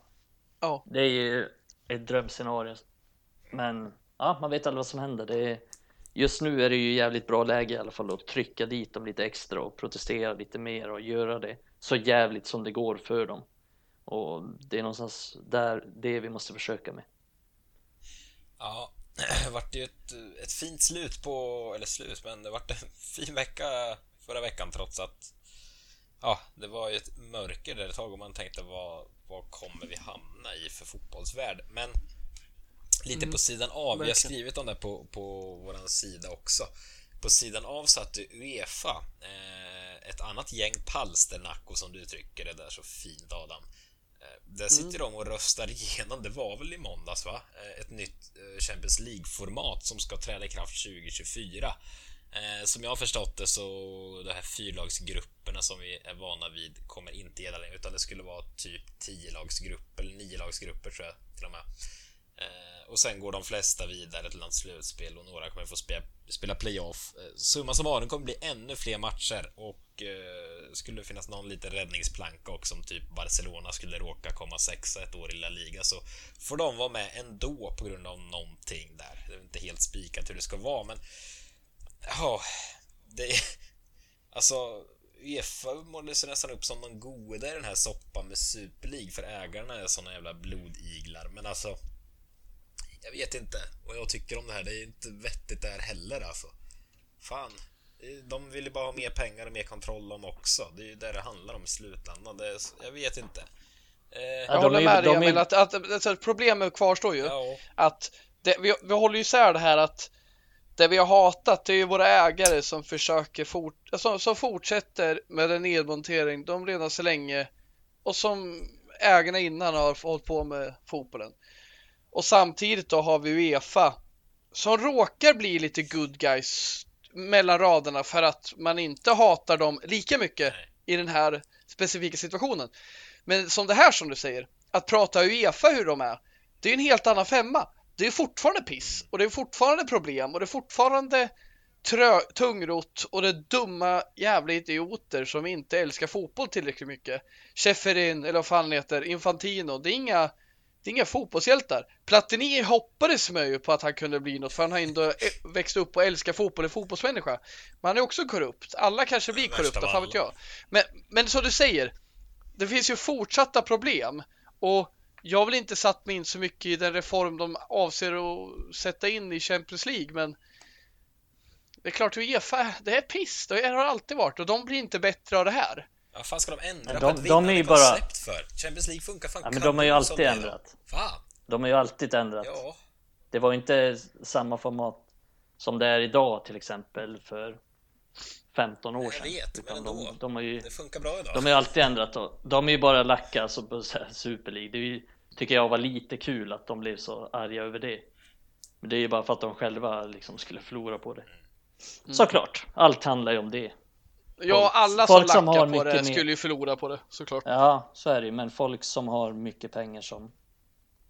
Ja. Det är ju ett drömscenario. Men ja, man vet aldrig vad som händer. Det är, just nu är det ju jävligt bra läge i alla fall att trycka dit dem lite extra och protestera lite mer och göra det så jävligt som det går för dem. Och det är någonstans där det vi måste försöka med. Ja, det vart ju ett, ett fint slut på, eller slut, men det vart en fin vecka förra veckan trots att ja, det var ju ett mörker där ett tag och man tänkte vad, vad kommer vi hamna i för fotbollsvärld? Men lite mm, på sidan av, vi har skrivit om det på, på våran sida också. På sidan av satt Uefa, eh, ett annat gäng palsternackor som du uttrycker det där så fint Adam. Där sitter mm. de och röstar igenom, det var väl i måndags va? Eh, ett nytt eh, Champions League-format som ska träda i kraft 2024. Eh, som jag har förstått det så de här fyrlagsgrupperna som vi är vana vid kommer inte gälla längre utan det skulle vara typ 10-lagsgrupper eller 9-lagsgrupper tror jag till och med. Och sen går de flesta vidare till något slutspel och några kommer få spela, spela playoff. Summa summarum kommer bli ännu fler matcher och eh, skulle det finnas någon liten räddningsplanka också om typ Barcelona skulle råka komma sexa ett år i La Liga så får de vara med ändå på grund av någonting där. Det är inte helt spikat hur det ska vara men ja, det. Alltså, Uefa målade sig nästan upp som någon goda i den här soppan med Super League för ägarna är såna jävla blodiglar. Men alltså, jag vet inte vad jag tycker om det här. Det är inte vettigt där heller alltså. Fan, de vill ju bara ha mer pengar och mer kontroll om också. Det är ju det det handlar om i slutändan. Det är, jag vet inte. Eh, jag håller med dig Emil, att, att, att, att problemet kvarstår ju. Ja. Att det, vi, vi håller ju isär det här att det vi har hatat det är ju våra ägare som försöker fort, alltså, som fortsätter med en nedmontering de redan så länge och som ägarna innan har hållit på med fotbollen. Och samtidigt då har vi Uefa som råkar bli lite good guys mellan raderna för att man inte hatar dem lika mycket i den här specifika situationen. Men som det här som du säger, att prata Uefa hur de är, det är en helt annan femma det är fortfarande piss och det är fortfarande problem och det är fortfarande trö tungrot och det är dumma jävla idioter som inte älskar fotboll tillräckligt mycket. Schäferin eller vad fan heter, Infantino. Det är inga, det är inga fotbollshjältar. Platini hoppades man ju på att han kunde bli något för han har ändå eh, växt upp och älskar fotboll, är fotbollsmänniska. Men han är också korrupt. Alla kanske blir korrupta, fan vet jag. Men, men som du säger, det finns ju fortsatta problem och jag vill inte satt mig in så mycket i den reform de avser att sätta in i Champions League, men det är klart Uefa, det är piss. Det har alltid varit och de blir inte bättre av det här. Vad fan ska de ändra de, på ett vinnande bara... koncept för? Champions League funkar fan ja, men de har ju alltid ändrat. Fan. De har ju alltid ändrat. Ja. Det var inte samma format som det är idag till exempel för 15 år sedan. Jag vet, men ändå. De, de har ju, det funkar bra idag. De har ju alltid ändrat då. De är ju bara lacka alltså på Super League. Det är ju, tycker jag var lite kul att de blev så arga över det. Men det är ju bara för att de själva liksom skulle förlora på det. Mm. Såklart, allt handlar ju om det. Ja, alla folk som, som lackar på det skulle ju förlora på det såklart. Ja, så är det ju. Men folk som har mycket pengar som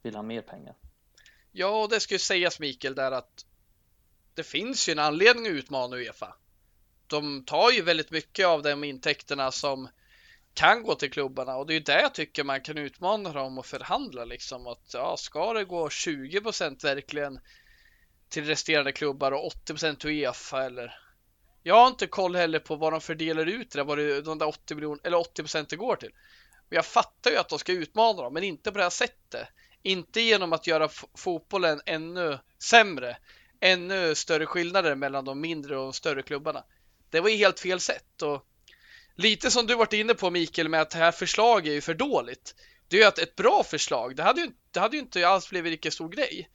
vill ha mer pengar. Ja, och det ska ju sägas Mikael där att det finns ju en anledning att utmana Uefa de tar ju väldigt mycket av de intäkterna som kan gå till klubbarna och det är ju där jag tycker man kan utmana dem och förhandla liksom att ja, ska det gå 20% verkligen till resterande klubbar och 80% till Uefa eller jag har inte koll heller på vad de fördelar ut det, där, vad det, de där 80 miljoner eller 80 procenten går till. Men jag fattar ju att de ska utmana dem, men inte på det här sättet. Inte genom att göra fotbollen ännu sämre, ännu större skillnader mellan de mindre och de större klubbarna. Det var ju helt fel sätt och lite som du varit inne på Mikael med att det här förslaget är ju för dåligt. Det är ju att ett bra förslag, det hade ju, det hade ju inte alls blivit lika stor grej.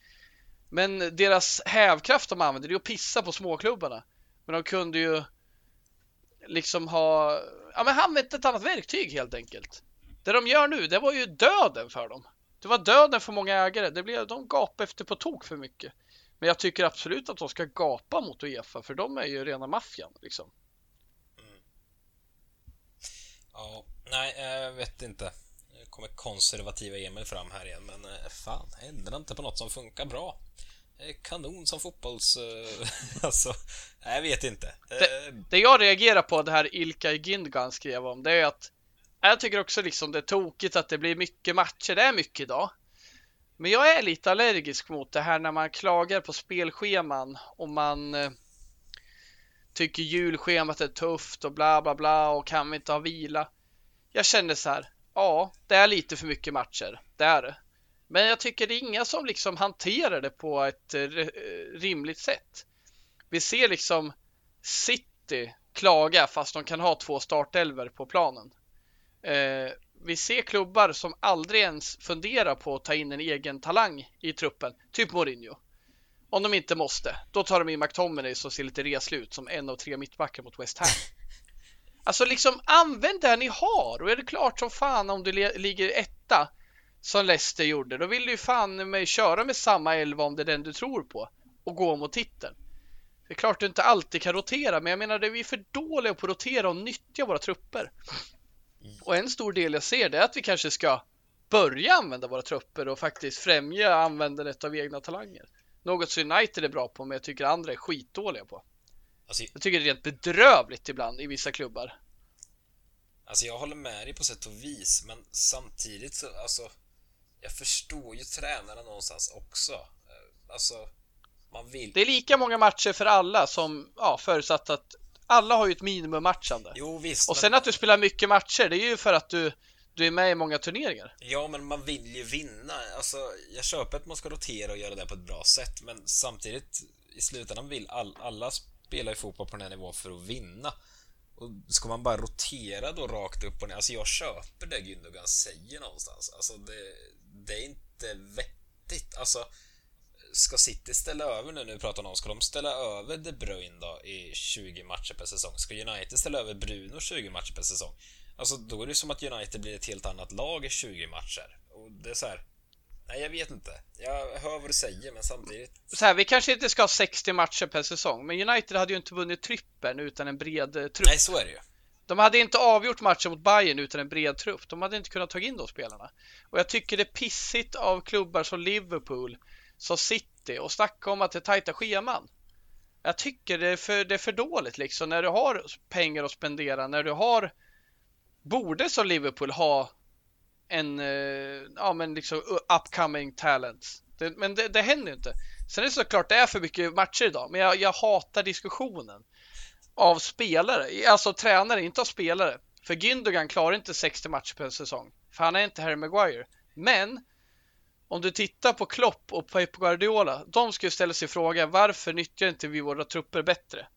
Men deras hävkraft de använder det är att pissa på småklubbarna. Men de kunde ju liksom ha, ja men använt ett annat verktyg helt enkelt. Det de gör nu, det var ju döden för dem. Det var döden för många ägare. Det blev, de gapade efter på tok för mycket. Men jag tycker absolut att de ska gapa mot Uefa för de är ju rena maffian liksom. Mm. Ja, nej, jag vet inte. Nu kommer konservativa Emil fram här igen, men eh, fan, ändra inte på något som funkar bra. Kanon som fotbolls... Eh, alltså, jag vet inte. Det, det jag reagerar på, det här Ilkay Gündogan skrev om, det är att jag tycker också liksom det är tokigt att det blir mycket matcher. Det är mycket idag. Men jag är lite allergisk mot det här när man klagar på spelscheman och man eh, tycker julschemat är tufft och bla bla bla och kan vi inte ha vila. Jag känner så här, ja, det är lite för mycket matcher, det är det. Men jag tycker det är inga som liksom hanterar det på ett eh, eh, rimligt sätt. Vi ser liksom City klaga fast de kan ha två startelver på planen. Eh, vi ser klubbar som aldrig ens funderar på att ta in en egen talang i truppen, typ Mourinho. Om de inte måste, då tar de in McTominay som ser lite reslig ut som en av tre mittbackar mot West Ham. Alltså liksom använd det ni har och är det klart som fan om du ligger etta som Leicester gjorde, då vill du ju fan med köra med samma elva om det är den du tror på och gå mot titeln. Det är klart du inte alltid kan rotera, men jag menar det är vi för dåliga på att rotera och nyttja våra trupper. Och en stor del jag ser det är att vi kanske ska börja använda våra trupper och faktiskt främja användandet av egna talanger. Något som United är bra på, men jag tycker andra är skitdåliga på. Alltså, jag tycker det är rent bedrövligt ibland i vissa klubbar. Alltså jag håller med dig på sätt och vis, men samtidigt så, alltså, jag förstår ju tränarna någonstans också. Eh, alltså, man vill. Det är lika många matcher för alla som, ja, förutsatt att Alla har ju ett minimummatchande. Jo visst. Och men- sen att du spelar mycket matcher, det är ju för att du, du är med i många turneringar. Ja, men man vill ju vinna. Alltså, jag köper att man ska rotera och göra det på ett bra sätt, men samtidigt i slutändan vill all, alla spela i fotboll på den här nivån för att vinna. Och ska man bara rotera då rakt upp och ner? Alltså, jag köper det Gündogan säger någonstans. Alltså, det, det är inte vettigt. Alltså, ska City ställa över nu, nu pratar om. ska de ställa över De Bruyne då i 20 matcher per säsong? Ska United ställa över Bruno 20 matcher per säsong? Alltså då är det som att United blir ett helt annat lag i 20 matcher. Och det är så här. Nej, jag vet inte. Jag hör vad du säger, men samtidigt... Så här, vi kanske inte ska ha 60 matcher per säsong, men United hade ju inte vunnit trippeln utan en bred eh, trupp. Nej, så är det ju. De hade inte avgjort matchen mot Bayern utan en bred trupp. De hade inte kunnat ta in de spelarna. Och jag tycker det är pissigt av klubbar som Liverpool, som City och snacka om att det är tajta scheman. Jag tycker det är för, det är för dåligt liksom när du har pengar att spendera, när du har borde som Liverpool ha en, eh, ja men liksom upcoming talent. Det, men det, det händer ju inte. Sen är det såklart det är för mycket matcher idag, men jag, jag hatar diskussionen av spelare, alltså tränare, inte av spelare. För Gündogan klarar inte 60 matcher per säsong, för han är inte Harry Maguire. Men om du tittar på Klopp och Pep Guardiola, de ska ju ställa sig frågan varför nyttjar inte vi våra trupper bättre?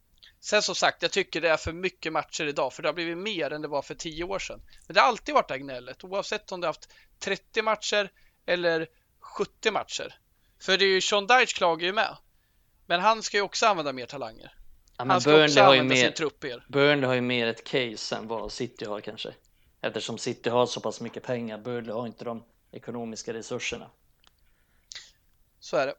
Sen som sagt, jag tycker det är för mycket matcher idag, för det har blivit mer än det var för 10 år sedan. Men det har alltid varit det här gnället, oavsett om du haft 30 matcher eller 70 matcher. För det är ju Sean Dyche klagar ju med. Men han ska ju också använda mer talanger. Ja, Han ska Burnley också har, ju använda sin mer, trupp er. Burnley har ju mer ett case än vad City har kanske. Eftersom City har så pass mycket pengar. Burnley har inte de ekonomiska resurserna. Så är det.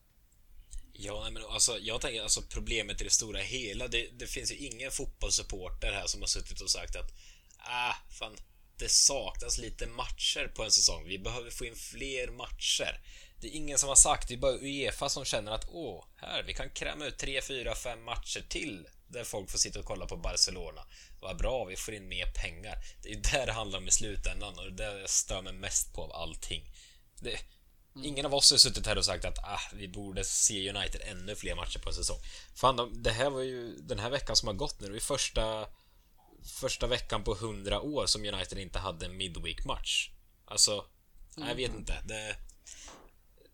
Ja, men alltså, jag tänker alltså problemet i det stora hela. Det, det finns ju ingen fotbollssupporter här som har suttit och sagt att ah, fan, det saknas lite matcher på en säsong. Vi behöver få in fler matcher. Det är ingen som har sagt, det är bara Uefa som känner att åh, här, vi kan kräma ut 3, 4, 5 matcher till där folk får sitta och kolla på Barcelona. Vad bra, vi får in mer pengar. Det är ju där det handlar om i slutändan och det är det jag stör mig mest på av allting. Det, Ingen av oss har suttit här och sagt att ah, vi borde se United ännu fler matcher på en säsong. Fan, de, det här var ju den här veckan som har gått nu. Det är första, första veckan på 100 år som United inte hade en midweek-match. Alltså, jag vet inte. Det,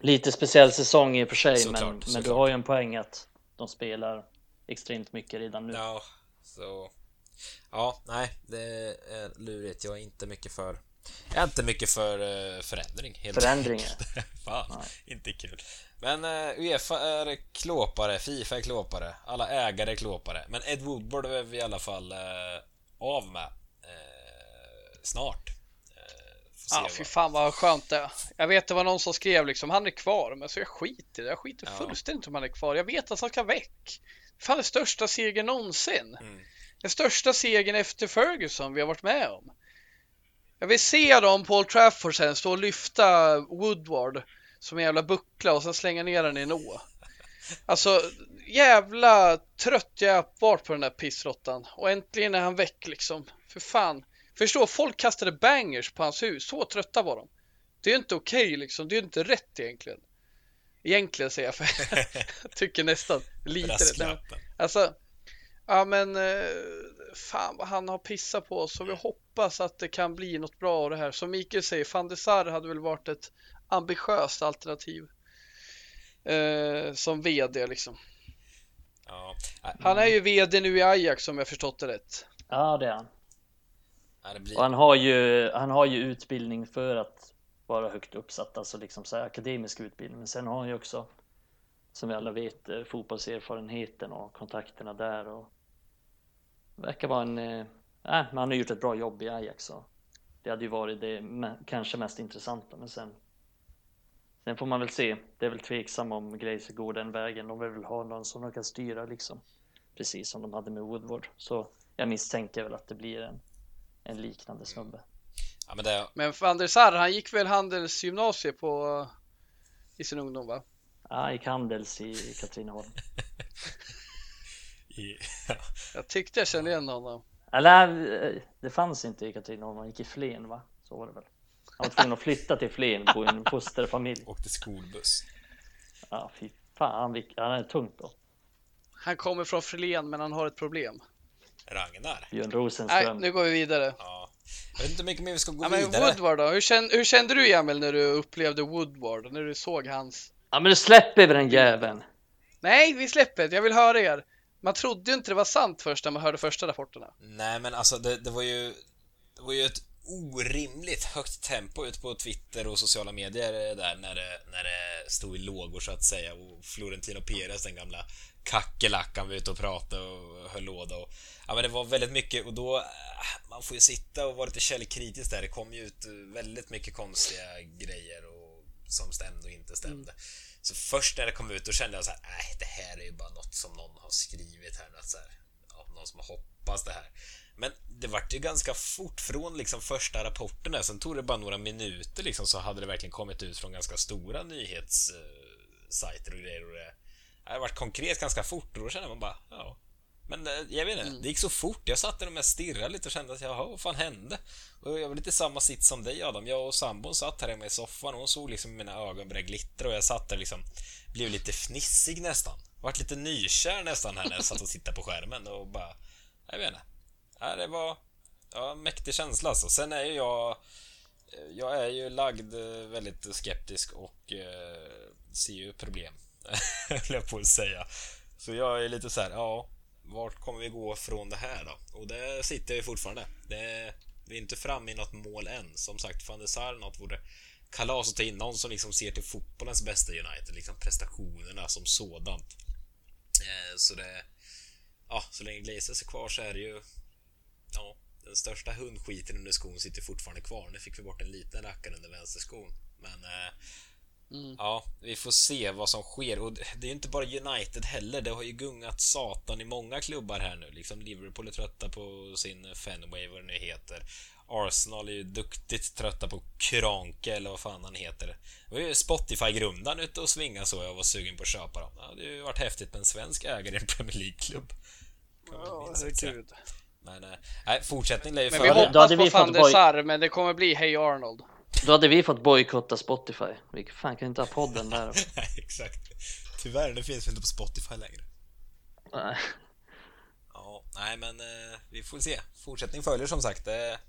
Lite speciell säsong i och för sig, Såklart, men, men du såklart. har ju en poäng att de spelar extremt mycket redan nu. ja, så... Ja, nej, det är lurigt. Jag är inte mycket för... Jag är inte mycket för eh, förändring. Helt Förändringar. Fan, inte kul. Men uh, Uefa är klåpare, Fifa är klåpare, alla ägare är klåpare. Men Ed Woodward är vi i alla fall eh, av med eh, snart. Eh, Ja, vad- fy fan vad skönt det. Jag vet det var någon som skrev liksom, han är kvar, men så jag skiter i det. Jag skiter Ja. fullständigt om han är kvar. Jag vet att han ska väck. Fan, den största segern någonsin. Mm. Den största segern efter Ferguson vi har varit med om. Jag vill se dem på Old Trafford sen stå och lyfta Woodward som en jävla buckla och sen slänga ner den i en å. Alltså jävla trött jag är vart på den där pissrottan och äntligen är han väck liksom. För fan. Förstå, folk kastade bangers på hans hus. Så trötta var de. Det är ju inte okej liksom. Det är ju inte rätt egentligen. Egentligen säger jag för jag tycker nästan lite rätt. Alltså, ja men eh, fan vad han har pissat på oss och vi hoppas att det kan bli något bra av det här. Som Mikael säger, van Sar hade väl varit ett ambitiöst alternativ eh, som VD liksom. Ja, äh, Han är ju VD nu i Ajax om jag förstått det rätt. Ja, det är han. äh, det blir... Och han har ju, han har ju utbildning för att vara högt uppsatt, alltså liksom så här akademisk utbildning. Men sen har han ju också, som vi alla vet, eh, fotbollserfarenheten och kontakterna där och verkar vara en, eh, äh, men han har gjort ett bra jobb i Ajax så det hade ju varit det me- kanske mest intressanta, men sen Sen får man väl se. Det är väl tveksam om Grace går den vägen. De vill väl ha någon som de kan styra liksom. Precis som de hade med Woodward. Så jag misstänker väl att det blir en, en liknande snubbe. Ja, men det... Men van der Sar, han gick väl handelsgymnasiet på i sin ungdom va? Ja, gick Handels i Katrineholm. I, ja. Jag tyckte jag kände igen honom. Eller eh, det fanns inte i Katrineholm, han gick i Flen va? Så var det väl. Han var tvungen att flytta till Flen, bo i en fosterfamilj. Åkte skolbuss. Ja, fy fan, han, är tungt då. Han kommer från Flen men han har ett problem. Ragnar. Björn Nej, Rosenström. nu går vi vidare. Ja. Jag vet inte hur mycket mer vi ska gå Ja, men vidare. Woodward då? Hur kände, hur kände du Emil när du upplevde Woodward? När du såg hans... Ja men nu släpper vi den jäveln. Nej, vi släpper det. Jag vill höra er. Man trodde ju inte det var sant först när man hörde första rapporterna. Nej men alltså det, det var ju Det var ju ett orimligt högt tempo ut på Twitter och sociala medier där när det, när det stod i lågor så att säga och Florentino Perez, den gamla kackerlackan var ute och pratade och höll låda och Ja men det var väldigt mycket och då Man får ju sitta och vara lite källkritisk där. Det kom ju ut väldigt mycket konstiga grejer och som stämde och inte stämde. Så först när det kom ut då kände jag så här, nej det här är ju bara något som någon har skrivit här. Något så här ja, någon som har hoppats det här. Men det vart ju ganska fort från liksom första rapporten där. Sen tog det bara några minuter liksom så hade det verkligen kommit ut från ganska stora nyhetssajter och grejer. Och det, det vart konkret ganska fort och då kände man bara, ja. Men eh, jag vet inte, det gick så fort. Jag satt där och mest stirrade lite och kände att jaha, vad fan hände? Och jag var lite samma sitt som dig Adam. Jag och sambon satt här hemma i soffan och hon såg liksom mina ögon börja glittra och jag satt där liksom, blev lite fnissig nästan. Vart lite nykär nästan här när jag satt och tittade på skärmen och bara, jag vet inte. Ja, det var ja, en mäktig känsla alltså. Sen är ju jag jag är ju lagd eh, väldigt skeptisk och eh, ser ju problem, höll jag på att säga. Så jag är lite så här, ja, vart kommer vi gå från det här då? Och det sitter jag ju fortfarande. Det, vi är inte framme i något mål än. Som sagt, van der Sar, något vore kalas att ta in. Någon som liksom ser till fotbollens bästa United, liksom prestationerna som sådant. Eh, så det... Ja, så länge Glazers är kvar så är det ju... Ja, den största hundskiten under skon sitter fortfarande kvar. Nu fick vi bort en liten rackare under vänsterskon. Men... Eh, Mm. Ja, vi får se vad som sker. Och det är ju inte bara United heller. Det har ju gungat satan i många klubbar här nu. Liksom Liverpool är trötta på sin Fenway, vad det nu heter. Arsenal är ju duktigt trötta på Kranke, eller vad fan han heter. Det var ju Spotify-grundaren ute och svinga så jag var sugen på att köpa dem. Det har ju varit häftigt med en svensk ägare i en Premier League-klubb. Ja, herregud. Men, eh, nej, fortsättning lär ju Men vi följa. Då hade hoppas vi på van fått der Sar, men det kommer bli Hey Arnold. Då hade vi fått bojkotta Spotify. Vi fan kan inte ha podden där. Nej, exakt. Tyvärr, det finns inte på Spotify längre. Nej. Ja, nej men eh, vi får se. Fortsättning följer som sagt. Det,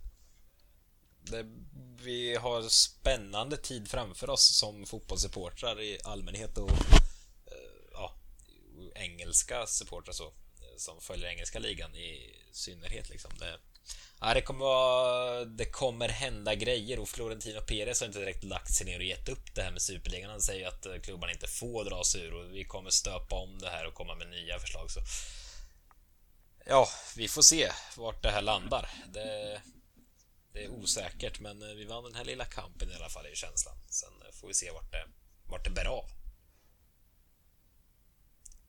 det, vi har spännande tid framför oss som fotbollssupportrar i allmänhet och eh, ja, engelska supportrar så, som följer engelska ligan i synnerhet. Liksom. Det, ja, det, kommer vara, det kommer hända grejer och Florentino Perez har inte direkt lagt sig ner och gett upp det här med Superligan. Han säger att eh, klubbarna inte får dra sig ur och vi kommer stöpa om det här och komma med nya förslag. Så Ja, vi får se vart det här landar. Det, det är osäkert, men eh, vi vann den här lilla kampen i alla fall, är känslan. Sen eh, får vi se vart det, vart det bär av.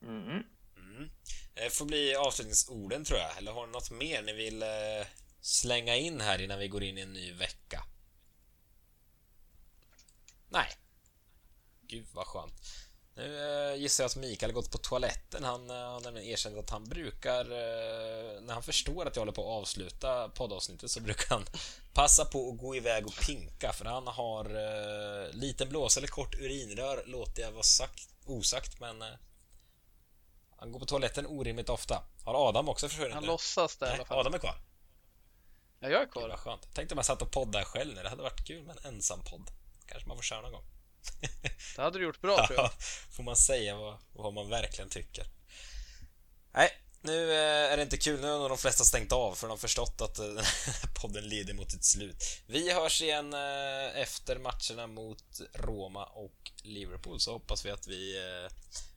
Mm. Mm. Det får bli avslutningsorden, tror jag. Eller har ni något mer ni vill eh, slänga in här innan vi går in i en ny vecka? Nej. Gud, vad skönt. Nu eh, gissar jag att Mikael har gått på toaletten. Han har nämligen erkänt att han brukar, när han förstår att jag håller på att avsluta poddavsnittet så brukar han passa på att gå iväg och pinka för han har liten blåsa eller kort urinrör, låter jag vara sagt, osagt, men han går på toaletten orimligt ofta. Har Adam också försvunnit Han nu? låtsas det i Nej, alla fall. Adam är kvar. Ja, jag är Gud, kvar. vad skönt. Tänkte jag satt och poddade själv nu. Det hade varit kul med en ensam podd. Kanske man får köra någon gång. Det hade du gjort bra tror jag. Ja, får man säga vad, vad man verkligen tycker. Nej, nu eh, är det inte kul. Nu har nog de flesta stängt av för de har förstått att eh, den här podden lider mot ett slut. Vi hörs igen eh, efter matcherna mot Roma och Liverpool så hoppas vi att vi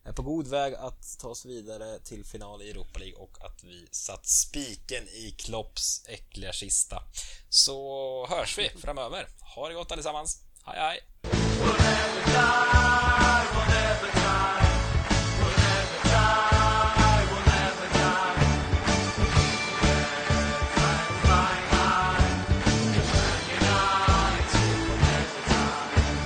är på god väg att ta oss vidare till final i Europa League och att vi satt spiken i Klopps äckliga kista. Så hörs vi framöver. Ha det gott allesammans. Hej hej! We'll never.